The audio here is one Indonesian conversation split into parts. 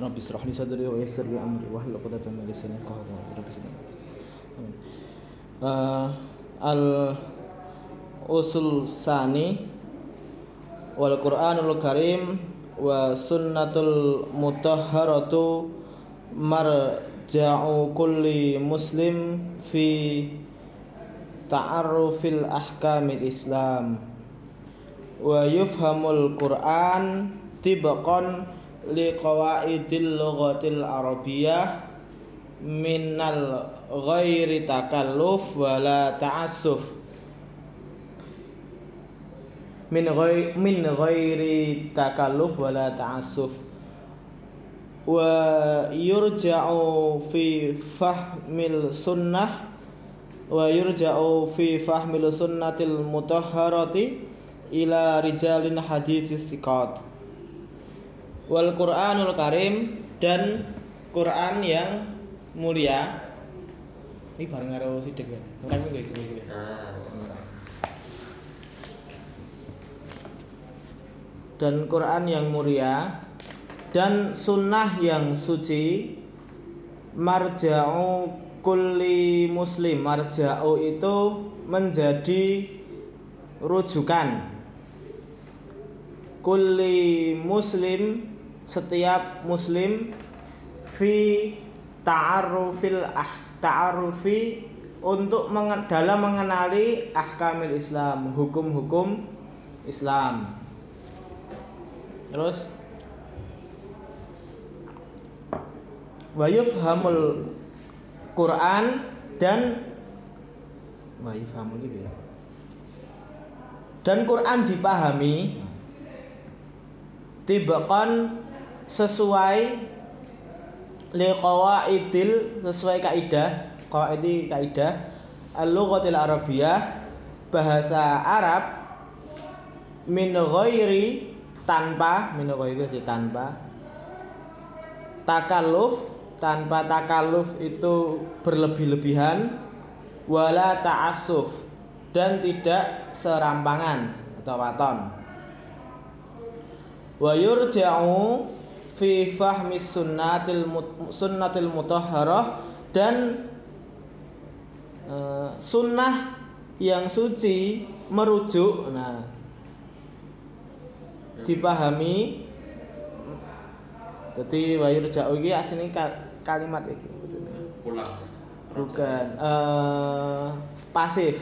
Rabbi israh li sadri wa yassir li amri wa hlul 'uqdatam min lisani yafqahu qawli. Rabbi sidni. Uh, eh, al usul sani wal Qur'anul Karim wa sunnatul mutahharatu marja'u kulli muslim fi ta'arufil ahkamil Islam wa yufhamul Qur'an tibaqan liqawaidil lughatil arabiyyah minal ghairi takalluf wala ta'assuf. Min ghairi min ghairi takalluf wala ta'assuf. Wa yurja'u fi fahmil sunnah wa yurja'u fi fahmil sunnatil mutahharati ila rijalin hadits siqat wal Qur'anul Karim dan Quran yang mulia. Ini bareng karo sidik ya. Ora iki iki. Dan Quran yang mulia dan sunnah yang suci marja'u kulli muslim marja'u itu menjadi rujukan kulli muslim setiap muslim fi ta'arufil ah ta'arufi untuk menge, dalam mengenali ahkamil Islam, hukum-hukum Islam. Terus wa yufhamul Quran dan wa yufhamul itu ya. Dan Quran dipahami tibaqan sesuai liqawaidil sesuai kaidah qawaidi kaidah al-lughatil arabiyyah bahasa Arab min ghairi tanpa min ghairi tanpa takalluf tanpa takalluf itu berlebih-lebihan wala ta'assuf dan tidak serampangan atau waton. Wa yurja'u fi fahmi sunnatil sunnatil mutahharah dan uh, sunnah yang suci merujuk nah dipahami. Jadi wa yurja'u iki asline kalimat iki pulang. Bukan uh, pasif.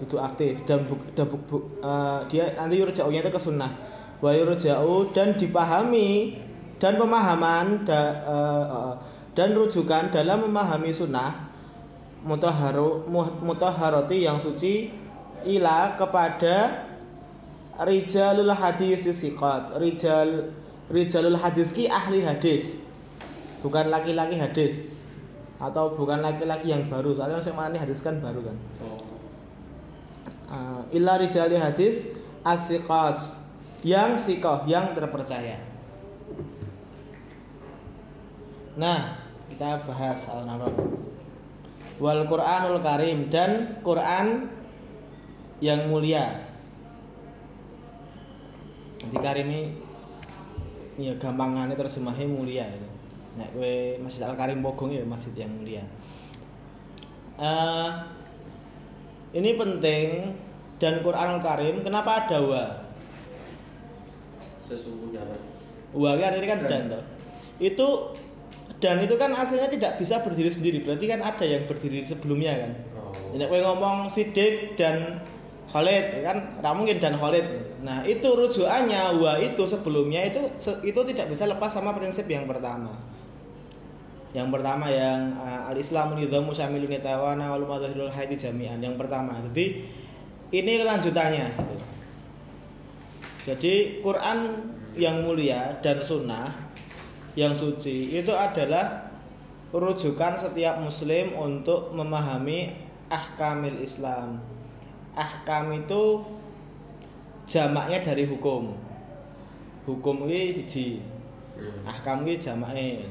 Duduk aktif dan bu, dan bu, bu, uh, dia nanti yurja'unya itu ke sunnah. Wa yurja'u dan dipahami dan pemahaman da, uh, uh, dan rujukan dalam memahami sunnah mutahharu mutahharati yang suci ila kepada rijalul hadis siqat rijal rijalul hadis ki ahli hadis. Bukan laki-laki hadis. Atau bukan laki-laki yang baru. Soalnya yang mana hadis kan baru kan. Oh. uh, illa rijali hadis asiqat yang sikoh yang terpercaya nah kita bahas al naron wal Quranul Karim dan Quran yang mulia di Karim ini ya gampangannya terjemahnya mulia ya. Nek kowe Masjid Al Karim Bogong ya masjid yang mulia. Uh, ini penting dan Quranul Karim kenapa ada wa? sesungguhnya Wa kan ini kan dan toh. Itu dan itu kan aslinya tidak bisa berdiri sendiri. Berarti kan ada yang berdiri sebelumnya kan. oh. Nek ngomong Sidik dan Khalid kan ra mungkin dan Khalid. Nah, itu rujukannya wa itu sebelumnya itu itu tidak bisa lepas sama prinsip yang pertama. Yang pertama yang uh, al-Islamu nidhamu syamilun yatawana wal madzahirul haidi jami'an. Yang pertama. Jadi ini kelanjutannya gitu. Jadi Quran yang mulia dan sunnah yang suci itu adalah rujukan setiap muslim untuk memahami ahkamil Islam. Ahkam itu jamaknya dari hukum. Hukum ini siji. Ahkam ini jamaknya.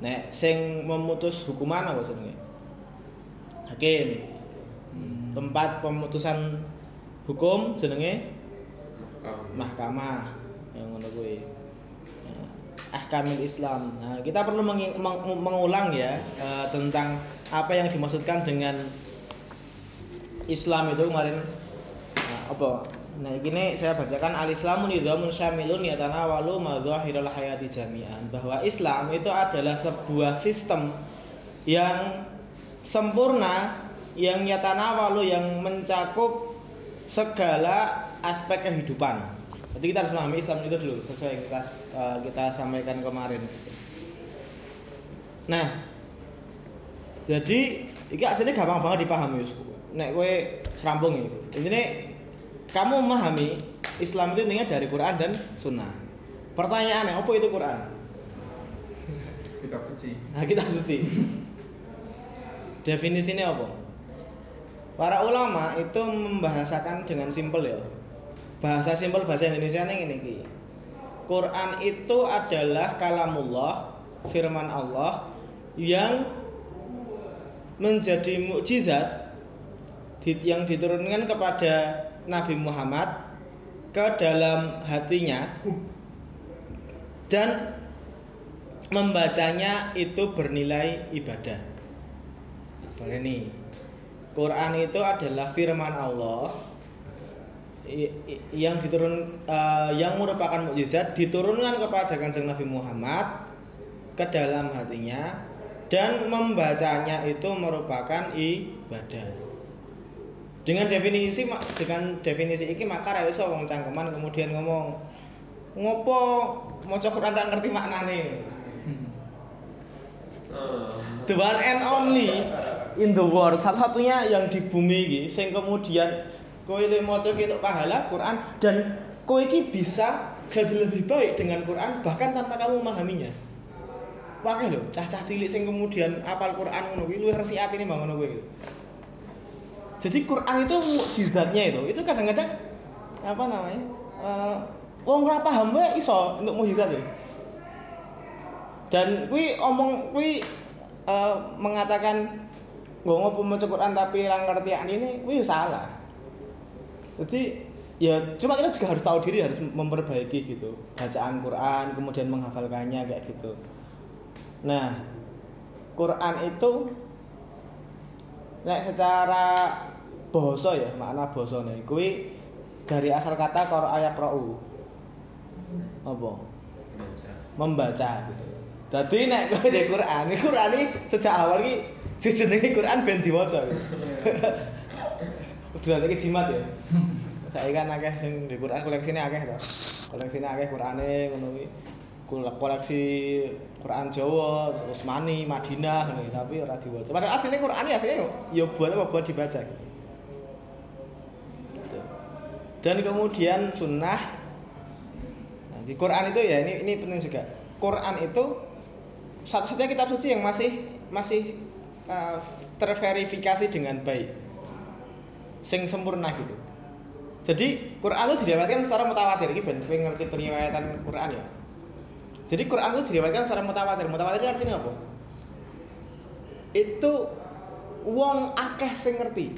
Nek sing memutus hukuman apa jenenge? Hakim. Tempat pemutusan hukum jenenge mahkamah. Yang ngono kuwi. Ahkamil Islam. Nah, kita perlu mengulang ya eh, tentang apa yang dimaksudkan dengan Islam itu kemarin nah, apa? Nah, ini saya bacakan al-Islamu nidhamun syamilun yatanawalu madzahiral hayati jami'an. Bahwa Islam itu adalah sebuah sistem yang sempurna yang yatanawalu yang mencakup segala aspek kehidupan. Jadi kita harus memahami Islam itu dulu sesuai yang kita eh, kita sampaikan kemarin. Nah, jadi iki aslinya gampang banget dipahami Yus. Nek kowe serampung iki. Intine kamu memahami Islam itu intinya dari Quran dan Sunnah. Pertanyaannya, apa itu Quran? Kitab suci. Nah, kita suci. Definisinya apa? Para ulama itu membahasakan dengan simpel ya. Bahasa simpel bahasa Indonesia ini ini iki. Quran itu adalah kalamullah, firman Allah yang menjadi mukjizat yang diturunkan kepada Nabi Muhammad ke dalam hatinya dan membacanya itu bernilai ibadah. Boleh nih. Quran itu adalah firman Allah yang diturun eh, yang merupakan mukjizat diturunkan kepada kanjeng Nabi Muhammad ke dalam hatinya dan membacanya itu merupakan ibadah. Dengan definisi dengan definisi iki maka ra iso wong cangkeman kemudian ngomong ngopo maca Quran ra ngerti maknane. The one and only in the world satu-satunya yang di bumi ini sing kemudian kowe le maca ketok pahala Quran dan kowe iki bisa jadi lebih baik dengan Quran bahkan tanpa kamu memahaminya. Wakil lho, cah-cah cilik sing kemudian apal Quran ngono kuwi luwih resik atine mbak ngono kuwi. Jadi Quran itu mukjizatnya itu, itu kadang-kadang apa namanya? Eh wong ora paham wae iso untuk mukjizat ya. Dan kuwi omong kuwi eh, mengatakan gue ngopo maca Quran tapi ra ngerti ini kuwi salah. Jadi ya cuma kita juga harus tahu diri harus memperbaiki gitu bacaan Quran kemudian menghafalkannya kayak gitu. Nah, Quran itu nek secara basa ya makna basane kuwi dari asal kata qara ayat ra'u. Apa? Baca. membaca gitu. Jadi nek kowe di Quran, ini Quran ini sejak awal iki si jenenge Quran ben diwaca. gitu. Udah iki jimat ya. Saya kan akeh sing di Quran koleksine akeh to. Koleksine akeh Qurane ngono. Kul- koleksi Quran Jawa, Utsmani, Madinah iki, tapi ora diwaca. Padahal aslinya Quran ini aslinya ya buat apa buat dibaca. Gitu. Dan kemudian sunnah Nah, di Quran itu ya ini ini penting juga. Quran itu satu-satunya kitab suci yang masih masih uh, terverifikasi dengan baik. Sing sempurna gitu. Jadi Quran itu diriwayatkan secara mutawatir. Iki ben kowe ngerti periwayatan Quran ya. Jadi Quran itu diriwayatkan secara mutawatir. Mutawatir itu artinya apa? Itu wong akeh sing ngerti.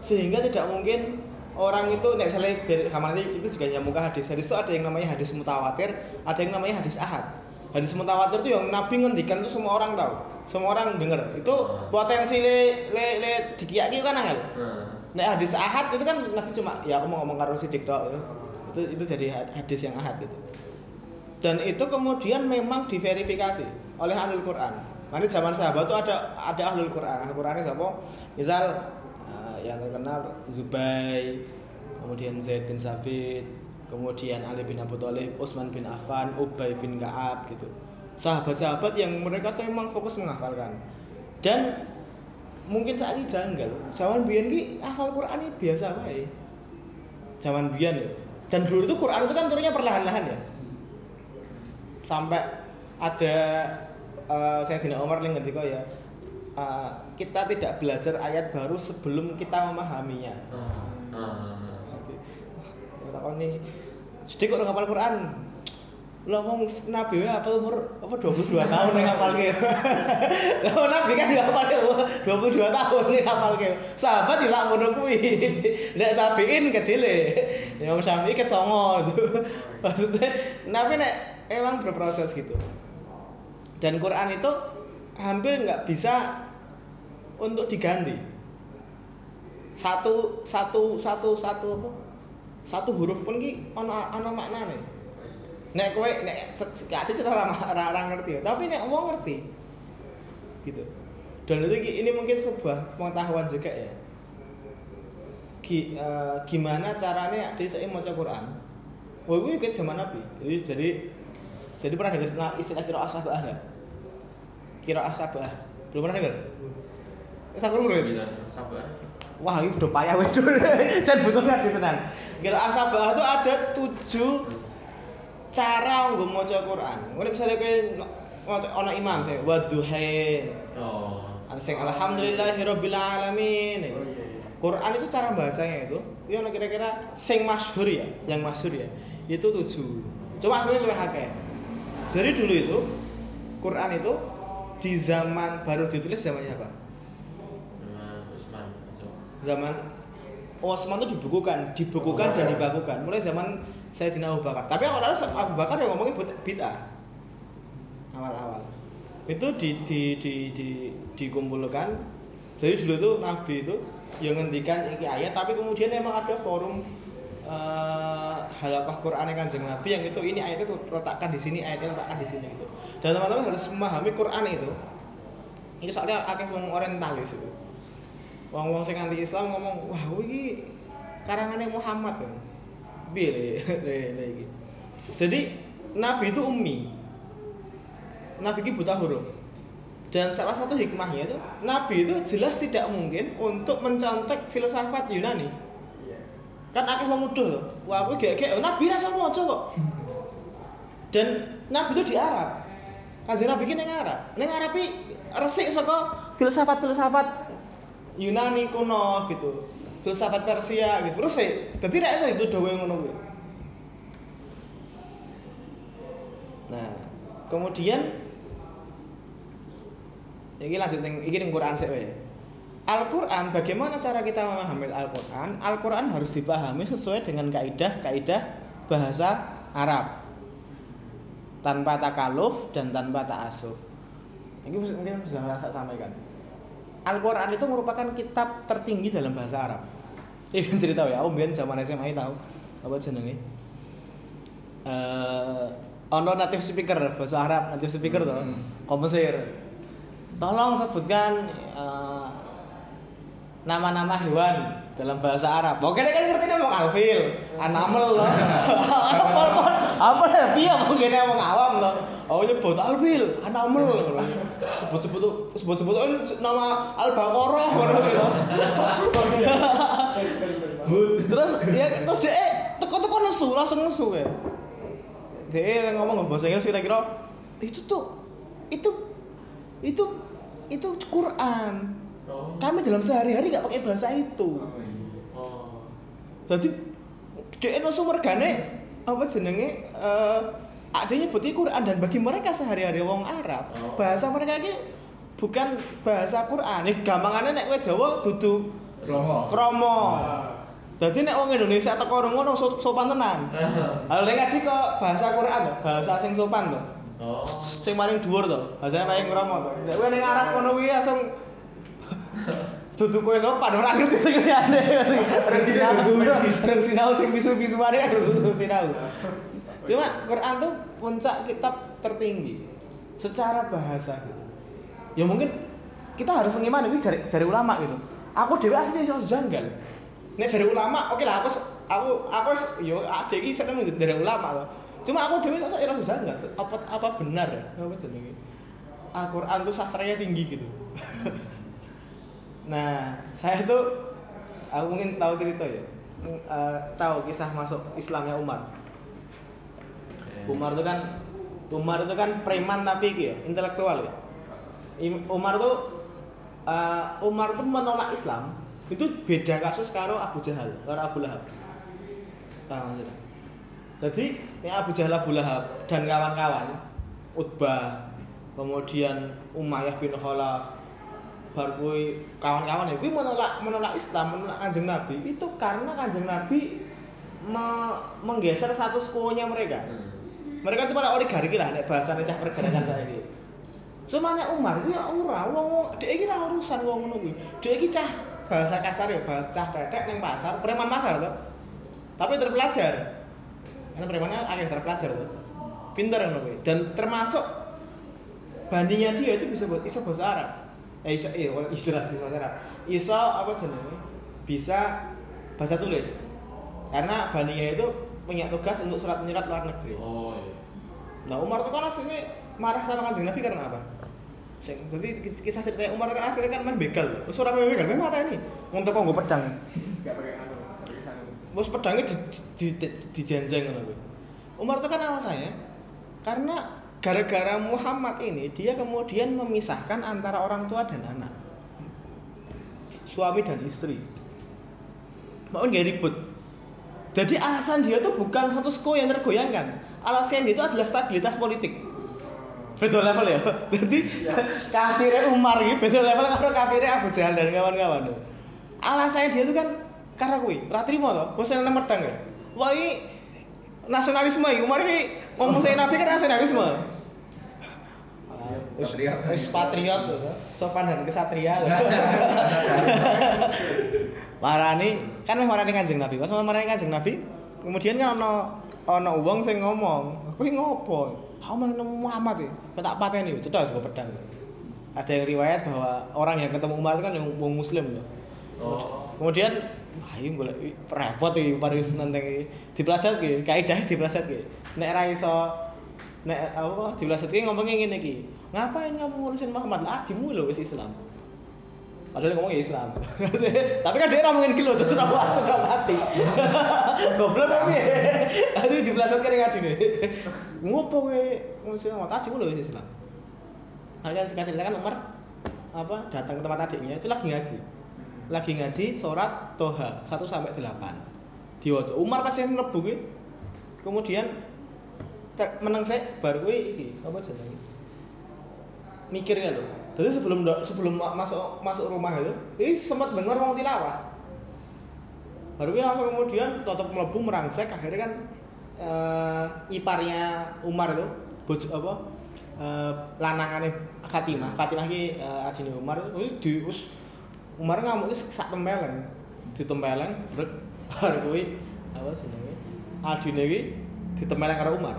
Sehingga tidak mungkin orang itu nek misalnya biar Hamali itu juga nyambung ke hadis. Hadis itu ada yang namanya hadis mutawatir, ada yang namanya hadis ahad. Hadis mutawatir itu yang Nabi ngendikan itu semua orang tahu, semua orang dengar. Itu potensi le le, le dikiyaki kan angel. Nah, hadis ahad itu kan Nabi cuma ya aku mau ngomong karo sidik tok ya. Itu itu jadi had- hadis yang ahad gitu. Dan itu kemudian memang diverifikasi oleh ahlul Quran. Mana zaman sahabat itu ada ada ahlul Quran. Ahlul Quran ini siapa? Misal eh, yang terkenal Zubair, kemudian Zaid bin Sabit, kemudian Ali bin Abu Thalib, Utsman bin Affan, Ubay bin Ka'ab gitu. Sahabat-sahabat yang mereka tuh memang fokus menghafalkan. Dan mungkin saat ini janggal. Zaman biyen ki hafal Quran ini biasa wae. Zaman biyen ya. Dan dulu itu Quran itu kan turunnya perlahan-lahan ya. Sampai ada uh, saya Dina Umar yang ngerti ya uh, kita tidak belajar ayat baru sebelum kita memahaminya. Ah, ah. Takon nih, sedih kok ngapal Quran. Lah wong nabi apa umur apa 22 tahun ning ngapalke. Lah wong nabi kan ngapalke 22 tahun ning ngapalke. Sahabat dilak ngono kuwi. Nek tabiin kecile. Ya wong Syafi'i ket songo itu. Maksudnya nabi nek emang berproses gitu. Dan Quran itu hampir nggak bisa untuk diganti. Satu satu satu satu? Satu huruf pun ki ono ono maknane nek kowe nek sekali itu orang orang ngerti tapi nek wong ngerti gitu. Dan itu ini mungkin sebuah pengetahuan juga ya. G, uh, gimana caranya dia saya mau Quran? Wah gue juga zaman Nabi. Jadi jadi jadi pernah dengar istilah kira asabah enggak? Kira asabah belum pernah dengar saya kurang sabah. Wah, ini udah payah wedo. Jangan butuh ngaji tenan. Kira asabah itu ada tujuh cara nggo maca Quran. Mulai misalnya kowe ana imam sing wadduhain. Oh. Sing alhamdulillahirabbil alamin. Oh, iya, iya. Quran itu cara bacanya itu, ono kira-kira sing masyhur ya, yang masyhur ya. Itu tujuh. Coba sebenarnya lebih akeh. Jadi dulu itu Quran itu di zaman baru ditulis zaman siapa? Dengan Usman. So. Zaman Osman itu dibukukan, dibukukan dan dibakukan. Mulai zaman Sayyidina Abu Bakar. Tapi awal-awal Abu Bakar yang ngomongin bid'ah. Awal-awal. Itu di di di di dikumpulkan. Jadi dulu tuh Nabi itu yang ngendikan iki ayat tapi kemudian emang ada forum uh, halakah Quran kanjeng Nabi yang itu ini ayatnya letakkan di sini ayatnya letakkan di sini gitu. Dan teman-teman harus memahami Quran itu. Ini soalnya akeh wong orientalis itu. Wong-wong sing anti Islam ngomong, "Wah, iki karangannya Muhammad." kan. Piye. Jadi Nabi itu ummi. Nabi itu buta huruf. Dan salah satu hikmahnya itu Nabi itu jelas tidak mungkin untuk mencontek filsafat Yunani. Kan akeh wong udah loh. Wah, aku gek-gek oh, Nabi rasa maca kok. Dan Nabi itu di Arab. Kanjeng Nabi ki ning Arab. Ning Arab resik saka filsafat-filsafat Yunani kuno gitu. Filsafat Persia gitu. Resik. Dadi rek iso itu dhewe ngono kuwi. Nah, kemudian ini lanjut ning iki ning Quran wae. Al-Quran, bagaimana cara kita memahami Al-Quran? Al-Quran harus dipahami sesuai dengan kaidah-kaidah bahasa Arab tanpa takaluf dan tanpa ta'asuf. Ini mungkin sudah saya sampaikan. Al-Quran itu merupakan kitab tertinggi dalam bahasa Arab. Ini kan cerita ya, Om Bian zaman SMA tahu apa jenenge? Eh, ono native speaker bahasa Arab, native speaker Hmm. komesir. Tolong sebutkan eh, nama-nama hewan dalam bahasa Arab. Oke, kan ngerti ngomong alfil, anamel loh. apa apa apa ya piye mungkin ngomong awam loh. Oh nyebut alfil, anamel. Sebut-sebut sebut-sebut oh, nama al-baqarah ngono gitu. Terus ya terus dia eh teko-teko nesu, langsung nesu ya. Dia ngomong bahasa Inggris kira-kira itu tuh itu itu itu Quran. Oh. Kami dalam sehari-hari nggak pakai bahasa itu. Oh. Jadi dia nesu mergane apa jenenge eh adanya nyebut Quran dan bagi mereka sehari-hari wong Arab Oh. bahasa mereka ini bukan bahasa Quran. Nih gampangannya nek kowe Jawa dudu Romo. kromo. Jadi nek wong Indonesia teko ngono so- sopan tenan. Hal nek ngaji kok bahasa Quran to, bahasa sing sopan to. Oh. Sing paling dhuwur to, bahasane paling kromo to. Nek kowe ning Arab ngono kuwi langsung Dudu kowe sopan ora ngerti sing liyane. Reng sinau, reng sinau sing bisu-bisuane aduh sinau. Cuma Quran tuh puncak kitab tertinggi secara bahasa gitu. Ya mungkin kita harus mengimani ini jari, jari ulama gitu. Aku dewe asli iso janggal. Nek jari ulama, oke lah aku aku aku yo adek iki seneng dari ulama loh. Cuma aku kok iso janggal. Apa apa benar ya? Apa jenenge? Al-Qur'an tuh sastranya tinggi gitu. Nah, saya tuh aku mungkin tahu cerita ya. Eh, tahu kisah masuk Islamnya Umar. Umar itu kan Umar itu kan preman tapi ya, intelektual ya. Umar tuh eh, Umar tuh menolak Islam itu beda kasus karo Abu Jahal, karo Abu Lahab. Tidak? Jadi yang Abu Jahal Abu Lahab dan kawan-kawan Utbah kemudian Umayyah bin Khalaf bar kuwi kawan-kawan ya kuwi menolak menolak Islam, menolak Kanjeng Nabi itu karena Kanjeng Nabi me- menggeser status quo-nya mereka. Hmm. Mereka itu pada oligarki lah nek bahasane cah pergerakan saya iki. Cuma nek Umar kuwi ya ora wong dhek iki ora urusan wong ngono kuwi. Dhek iki cah bahasa kasar ya, bahasa cah tetek ning pasar, preman pasar to. Tapi terpelajar. Karena premannya akeh terpelajar tuh. Pinter ngono kuwi. Dan termasuk bandingnya dia itu bisa buat iso bahasa Arab. Eh iso iya kalau iso bahasa Arab. Iso apa jenenge? Bisa bahasa tulis. Karena bandingnya itu punya tugas untuk surat menyurat luar negeri. Oh iya. Nah Umar itu kan aslinya marah sama kanjeng Nabi karena apa? Sing- Jadi kis- kisah cerita Umar kan aslinya kan main begal. Wes ora main begal, memang mata ini. Untuk kok nggo pedang. Gak pakai anu. Wes pedangnya di di di, di jenjeng ngono kuwi. Umar itu kan alasannya karena gara-gara Muhammad ini dia kemudian memisahkan antara orang tua dan anak. Suami dan istri. Mau nggak ribut. Jadi alasan dia tuh bukan status quo yang tergoyangkan. Alasan dia itu adalah stabilitas politik. Betul level ya. Jadi kafirnya Umar gitu, betul level karo kafirnya Abu Jahal dan kawan-kawan. Alasannya dia itu kan karena kuwi, ra trimo to, wis nang medang ya. Wah ini nasionalisme Umar ini ngomong saya Nabi kan nasionalisme. Patriot. wis patriot tuh, sopan dan kesatria. marani kan meh marani Kanjeng Nabi. Pas marani Kanjeng Nabi, kemudian kan ono ono wong sing ngomong, "Kuwi ngopo?" Aku menemu Muhammad iki, kok tak pateni, cedak sego pedang. Ada yang riwayat bahwa orang yang ketemu Umar itu kan yang wong muslim loh. Oh. Kemudian ayo golek ih, repot iki Paris nenteng iki. Dipleset iki, kaidah dipleset iki. Nek ra iso nek apa dipleset iki ngomongnya ngene iki. Ngapain kamu ngurusin Muhammad? Lah adimu lho wis Islam. Padahal ngomong ya Islam. Tapi kan dia ngomongin kilo terus sudah mati, sudah mati. Goblok tapi. Tadi dipleset kene adine. Ngopo kowe ngurusin Muhammad? Adimu lho wis Islam. Akhirnya sekali kan Umar apa datang ke tempat adiknya itu lagi ngaji lagi ngaji surat Toha 1 sampai 8 diwaca Umar pas yang mlebu kuwi kemudian tek meneng sik baru kuwi iki apa jenenge? Mikirnya loh jadi sebelum sebelum ma- masuk masuk rumah itu ini sempat dengar wong tilawah. Baru kuwi langsung kemudian tutup mlebu merangsek akhirnya kan eh, iparnya Umar itu bojo apa eh, lanangane Fatimah. Fatimah iki eh, adine Umar itu di wis Umar ngamuk wis sak tempeleng ditempeleng brek bar kuwi apa jenenge? Adine iki ditempeleng karo Umar.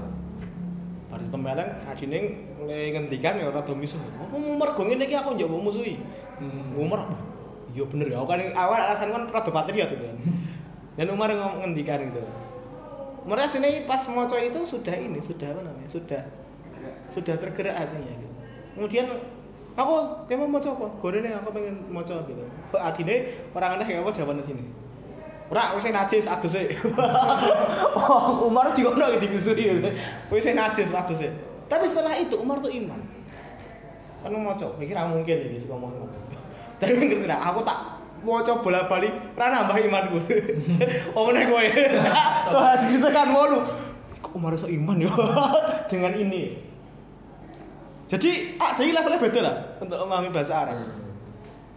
Bar ditempeleng adine mulai ngendikan ya ora do misuh aku mergo ngene iki aku njaba musuhi. Hmm. Umar wah, iya bener ya aku kan awal alasan kan rada patriot gitu kan dan Umar ngendikan gitu. Umar sini pas moco itu sudah ini sudah apa namanya? Sudah sudah tergerak hatinya gitu. Kemudian aku kayak mau apa? Gue aku pengen moco gitu. Adine orang aneh apa jawaban sini. Ora wis najis adus e. oh, Umar dikono iki digusuri. Wis najis adus e. Tapi setelah itu Umar tuh iman. Kan moco, mikir ah mungkin iki sing ngomong. Tapi mikir kira aku tak moco bola bali ora nambah imanku. oh meneh kowe. Tuh hasil tekan wolu. Kok Umar iso iman yo dengan ini. Jadi ah, jadi levelnya beda lah untuk memahami bahasa Arab. Hmm.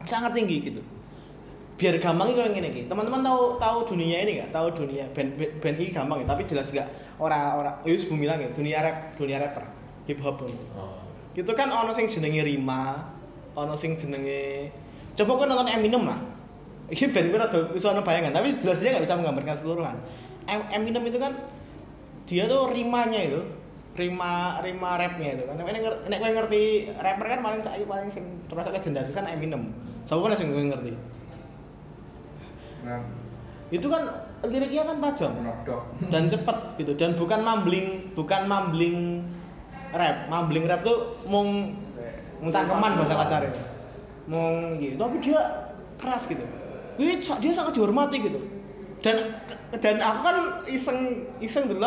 Sangat tinggi gitu. Biar gampang itu yang ini. Teman-teman tahu tahu dunia ini nggak? Tahu dunia band band ini gampang ya, tapi jelas nggak orang-orang. Sebelum bilang ya, dunia rap, dunia rapper, hip hop gitu. Oh. Itu kan ono sing jenenge Rima, ono sing jenenge Coba kau nonton Eminem lah. Ini band gue rada bisa ono bayangan, tapi jelas dia nggak bisa menggambarkan keseluruhan. Em- Eminem itu kan dia tuh rimanya itu rima rima rapnya itu kan. Nek nek kowe ngerti rapper kan paling saiki paling sing termasuk legendaris kan Eminem. Siapa kan sing kowe ngerti. Nah, itu kan liriknya kan tajam. Dan cepet gitu. Dan bukan mumbling bukan mumbling rap. Mumbling rap tuh mung cangkeman bahasa kasarnya mung gitu tapi dia keras gitu. Dia sangat dihormati gitu. Dan dan aku kan iseng iseng dulu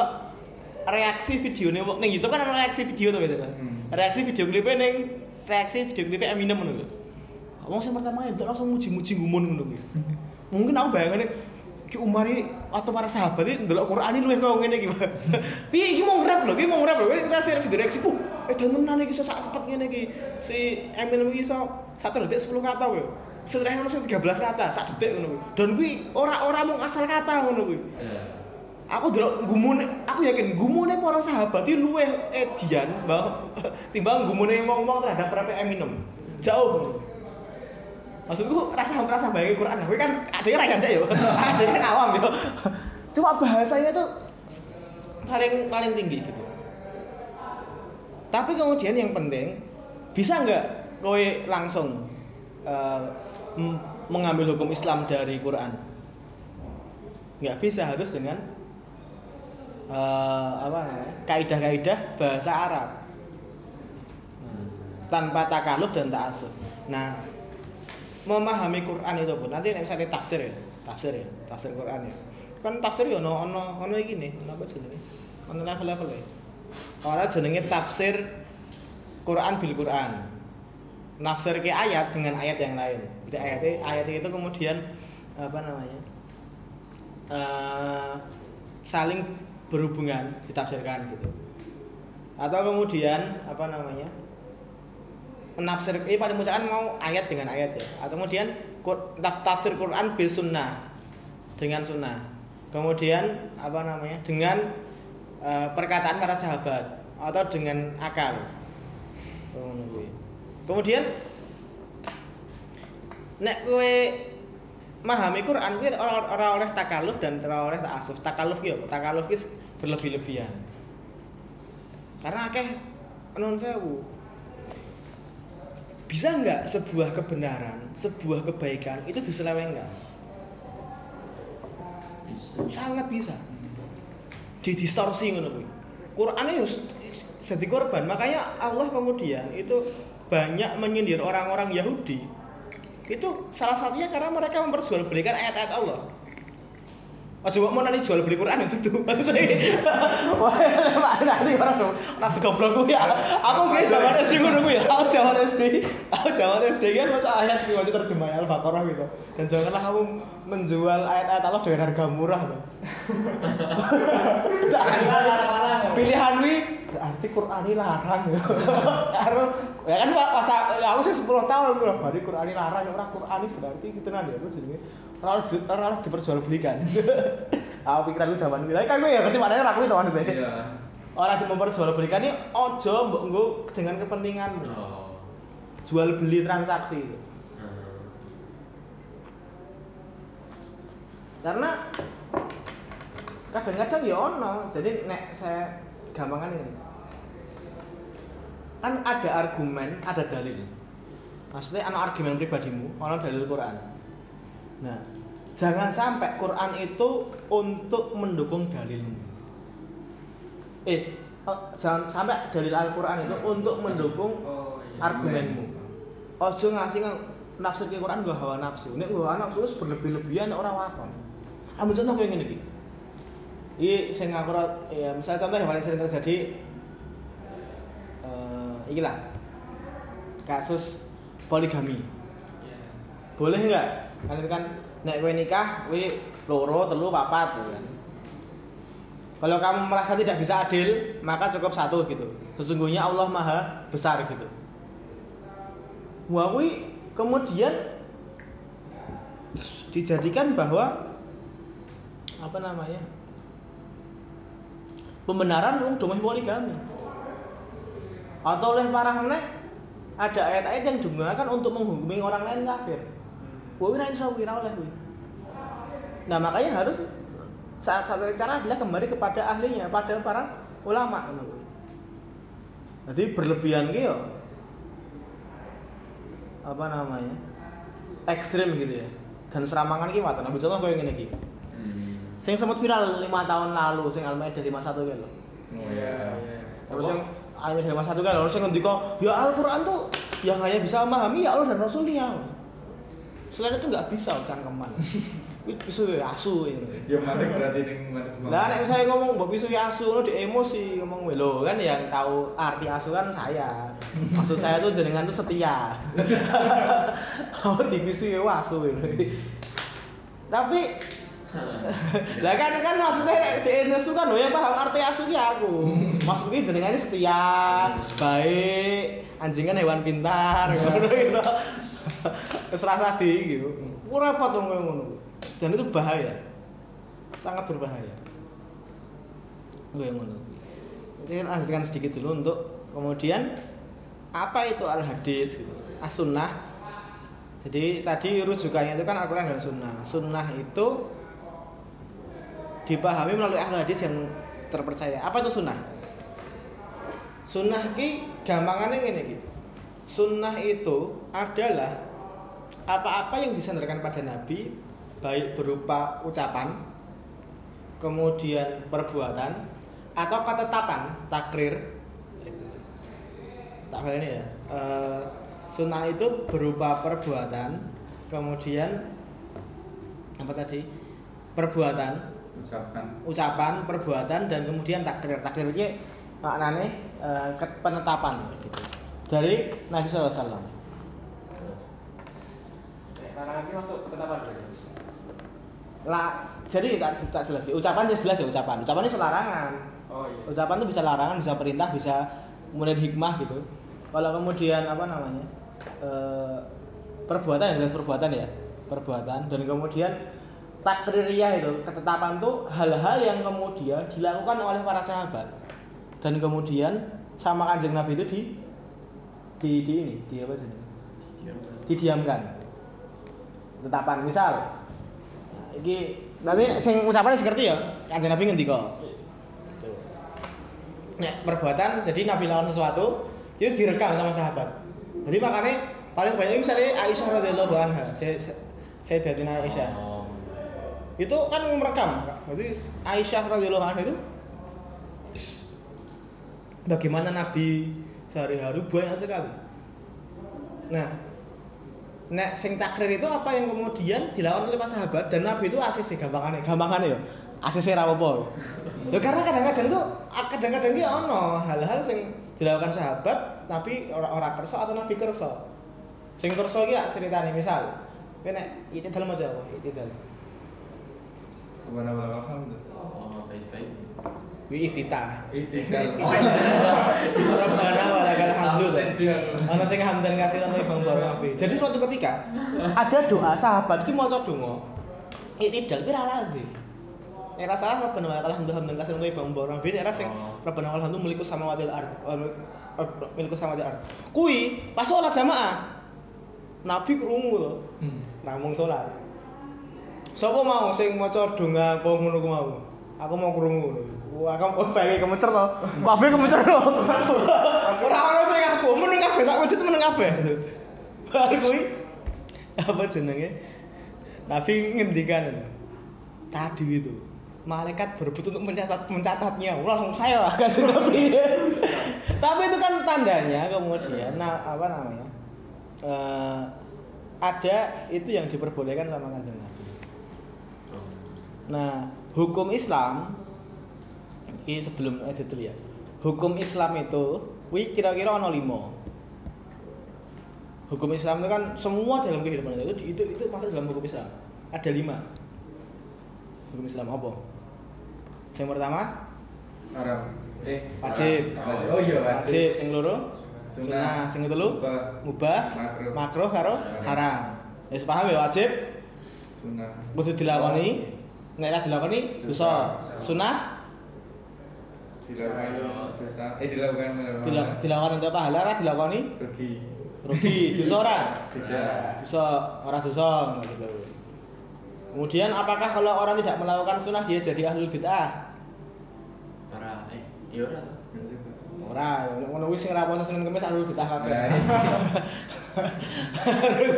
reaksi videonya wong ning YouTube kan ana reaksi video to gitu kan. Hmm. Reaksi video klipnya ning reaksi video klipnya Eminem lho. Wong sing pertama itu langsung muji-muji gumun ngono. Mungkin aku bayangane Ki Umar ini atau para sahabat ini ndelok Quran ini luwih kok ngene iki. Pak. Piye iki mau nge-rap lho, iki mau nge-rap lho. Kita share video reaksi, "Puh, eh dan tenan iki iso sak cepet ngene iki." Si Eminem iki iso satu detik 10 kata kuwi. Sebenarnya ono sing 13 kata, sak detik ngono kuwi. Dan kuwi ora-ora mung asal kata ngono kuwi. Aku delok gumune, aku yakin gumune para sahabat iki luwih edian mbah timbang gumune ngomong terhadap rap Eminem. Jauh. Maksudku rasa rasa bayangin Quran, gue kan adanya ra ganda ya. Adanya kan awam ya. Cuma bahasanya tuh paling paling tinggi gitu. Tapi kemudian yang penting bisa nggak kowe langsung m- mengambil hukum Islam dari Quran? Nggak bisa harus dengan eh, apa namanya kaidah-kaidah bahasa Arab Hmm. tanpa takaluf dan ta'asuf. Nah, memahami Quran itu pun nanti misalnya tafsir ya, tafsir ya, tafsir Quran ya. Kan tafsir ya ono ono ono iki nih, ono apa jenenge? Ono level-level ya. Ora jenenge tafsir Quran bil Quran. Nafsir ke ayat dengan ayat yang lain. Jadi ayatnya ayat itu kemudian apa namanya? eh, saling berhubungan ditafsirkan gitu. Atau kemudian apa namanya? menafsir ini paling mudah mau ayat dengan ayat ya atau kemudian tafsir Quran bil sunnah dengan sunnah kemudian apa namanya dengan eh, perkataan para sahabat atau dengan akal kemudian nek kowe memahami Quran kuwi ora ora oleh takaluf dan ora oleh ta'asuf takaluf ki apa takaluf ki berlebih-lebihan karena akeh non sewu bisa nggak sebuah kebenaran, sebuah kebaikan itu diselewengkan? Sangat bisa. Didistorsi ngono kuwi. Qur'ane yo se- jadi korban. Makanya Allah kemudian itu banyak menyindir orang-orang Yahudi. Itu salah satunya karena mereka memperjualbelikan ayat-ayat Allah. Coba mau nanti jual beli Quran itu tuh maksudnya. Wah, nanti orang dong nasi goblok gue ya. Aku kayak zaman SD gue ya. Aku zaman SD, aku zaman SD kan masa ayat gue aja terjemah Al-Baqarah gitu. Dan janganlah kamu menjual ayat-ayat Allah dengan harga murah. Loh. Pilihan wi berarti Quran ini larang ya. Ya kan Pak, pas aku sih 10 tahun tuh bari Quran ini larang ora Quran ini berarti gitu nanti aku jenenge ora harus- ora harus diperjualbelikan. Aku pikiran lu zaman itu. Tapi kan gue ya ngerti maknanya raku itu maksudnya. Iya. Orang yang memperjualbelikan ini ojo mbok nggo dengan kepentingan Oh. jual beli transaksi itu. Hmm. Karena kadang-kadang ya ono. Jadi nek saya gampangkan ini. Kan ada argumen, ada dalil. Maksudnya ana argumen pribadimu, ana dalil Quran. Nah, jangan sampai Quran itu untuk mendukung dalilmu. Eh, eh, jangan sampai dalil Al-Quran itu untuk mendukung Oh, iya. argumenmu. Ojo ngasih nafsir ke Quran gak hawa nafsu. Nek gak hawa nafsu wis berlebih-lebihan nek ora waton. Ambil contoh iki. Iki sing aku ora- ya misalnya contoh yang paling sering terjadi eh iki lah. Kasus poligami. Iya. Boleh nggak? Itu kan nek kowe nikah, kowe loro, telu, papat gitu kan. Kalau kamu merasa tidak bisa adil, maka cukup satu gitu. Sesungguhnya Allah Maha besar gitu. Wah, kemudian dijadikan bahwa apa namanya? Pembenaran wong domeh poligami. Atau oleh para meneh ada ayat-ayat yang digunakan untuk menghukumi orang lain kafir. Wah, ora iso kuwi ora oleh kuwi. Nah, makanya harus saat satu cara adalah kembali kepada ahlinya, pada para ulama ngono kuwi. Jadi berlebihan yo apa namanya? ekstrim gitu ya. Dan serampangan ki waton. Ambil contoh koyo ngene iki. Hmm. Sing sempat viral 5 tahun lalu sing Al-Maidah 51 ki lho. Oh iya. Terus yang Al-Maidah 51 kan harus ngendika, ya Al-Qur'an tuh yang hanya bisa memahami ya Allah dan Rasulnya. Selain itu nggak bisa cangkeman Wih, pisu ya asu ini Ya mari berarti ning mana lah nek misalnya ngomong mbok pisu ya asu ngono di emosi ngomong "Weh, lho kan yang tahu arti asu kan saya. Maksud saya tuh jenengan tuh setia. Oh di pisu ya asu ini tapi lah kan kan maksudnya di nesu kan lho yang paham arti asu ki aku. Maksudnya jenengan ini setia baik anjing kan hewan pintar ngono gitu terus rasa di gitu ku repot dong kayak ngono. Dan itu bahaya. Sangat berbahaya. Kayak ngono kita lanjutkan sedikit dulu untuk kemudian apa itu al hadis gitu as sunnah jadi tadi rujukannya itu kan Al-Quran dan Sunnah. Sunnah itu dipahami melalui ahli hadis yang terpercaya. Apa itu sunnah? Sunnah ki gampangannya gini ki. Sunnah itu adalah apa-apa yang disandarkan pada Nabi baik berupa ucapan, kemudian perbuatan atau ketetapan takrir. Tak ini ya. Eh, sunnah itu berupa perbuatan, kemudian apa tadi? Perbuatan, ucapkan ucapan, perbuatan dan kemudian takdir. Takdir itu maknanya eh, ke- penetapan gitu. Dari Nabi SAW. Larangan ini masuk ketetapan Mas. Lah, jadi tak, tak jelas. Ucapan ya jelas ya ucapan. Ucapan itu larangan. Oh iya. Ucapan itu bisa larangan, bisa perintah, bisa kemudian hikmah gitu. Kalau kemudian apa namanya? eh, perbuatan ya jelas perbuatan ya. Perbuatan dan kemudian takririyah itu ketetapan itu hal-hal yang kemudian dilakukan oleh para sahabat. Dan kemudian sama kanjeng Nabi itu di di, di ini di apa sih? Didiamkan. Tetapan misal. Nah, iki nanti sing ucapan ngerti ya kanjeng Nabi ngendika Nek perbuatan jadi Nabi lakukan sesuatu itu direkam sama sahabat. Jadi makanya paling banyak misalnya Aisyah radhiyallahu anha, saya saya Sayyidatina Aisyah. Itu kan merekam. Jadi Aisyah radhiyallahu anha itu bagaimana Nabi sehari-hari banyak sekali. Nah, nek sing takrir itu apa yang kemudian dilakukan oleh para sahabat dan Nabi itu ACC gampangannya, gampangannya ya. ACC ra apa Ya karena kadang-kadang tuh kadang-kadang ki ono hal-hal sing dilakukan sahabat tapi ora ora kersa atau Nabi kersa. Sing kersa ki ya ceritane misal kene itu dalam aja itu dalam. Ke mana mana alhamdulillah. Oh, baik-baik. Wi iftitah. Itikal. Rabbana walakal hamdu. Ana sing hamdan kasiran wa bang nabi. Jadi suatu ketika ada doa sahabat ki maca donga. Iktidal ki ra lazim. Nek ra salah Rabbana walakal hamdu hamdan kasiran wa bang nabi. Nek ra sing Oh. Rabbana walakal hamdu milikus samawati wal ard. Milikus samawati wal ard. Kui pas sholat jamaah. Nabi krungu to. Hmm. namung sholat. Sopo mau sing maca donga apa ngono ku mau? Aku mau krungu. Wah, kamu pengen kemecer to. Kabeh kemecer to. Ora ono sing aku meneng kabeh sak masjid meneng kabeh. Kuwi apa jenenge? Nabi ngendikan tadi itu malaikat berebut untuk mencatat mencatatnya langsung saya lah kan Nabi tapi itu kan tandanya kemudian nah, apa namanya eh, ada itu yang diperbolehkan sama kanjeng Nabi Nah, hukum Islam ini sebelum edit ya. Hukum Islam itu, wih kira-kira ono limo. Hukum Islam itu kan semua dalam kehidupan itu itu itu masuk dalam hukum Islam. Ada lima. Hukum Islam apa? Yang pertama Haram. Eh, wajib. Oh iya wajib. Sing loro Sunnah. Sing telu Mubah. mubah, Makruh. makruh karo haram. Wis paham ya wajib? Sunnah. kudu dilakoni nek ora dilakoni dosa. Sunah Dilakukan dosa. Eh dilakukan melawan. dilak- dilakoni untuk pahala ora dilakoni Rugi. rugi. Dosa ora? Tidak. dosa. Ora dosa. Gitu kemudian apakah kalau orang tidak melakukan sunnah dia jadi ahlul bid'ah? Ora, eh, iya ora. ora. Ngono kuwi sing ora puasa Senin Kamis ahlul bid'ah kabeh.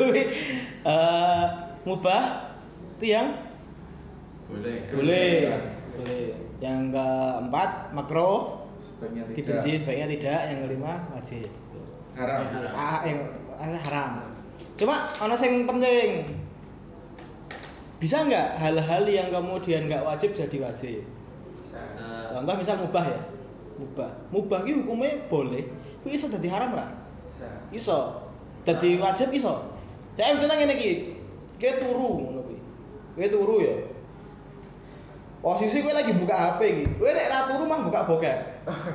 Kuwi eh mubah itu yang Boleh. boleh boleh yang keempat makro Sebaiknya tidak. dibenci sebaiknya tidak yang kelima wajib Haram. Ah yang ah, haram Cuma ana sing penting. Bisa nggak hal-hal yang kemudian nggak wajib jadi wajib? Bisa. Contoh misal mubah ya. Mubah. Mubah ki hukumnya boleh. Kuwi iso dadi haram ra? Bisa. Iso. Dadi wajib iso. Kayak misalnya iki. Kowe turu. Kowe turu ya. Posisi kowe lagi buka HP iki. Kowe nek ra turu mah buka bokep.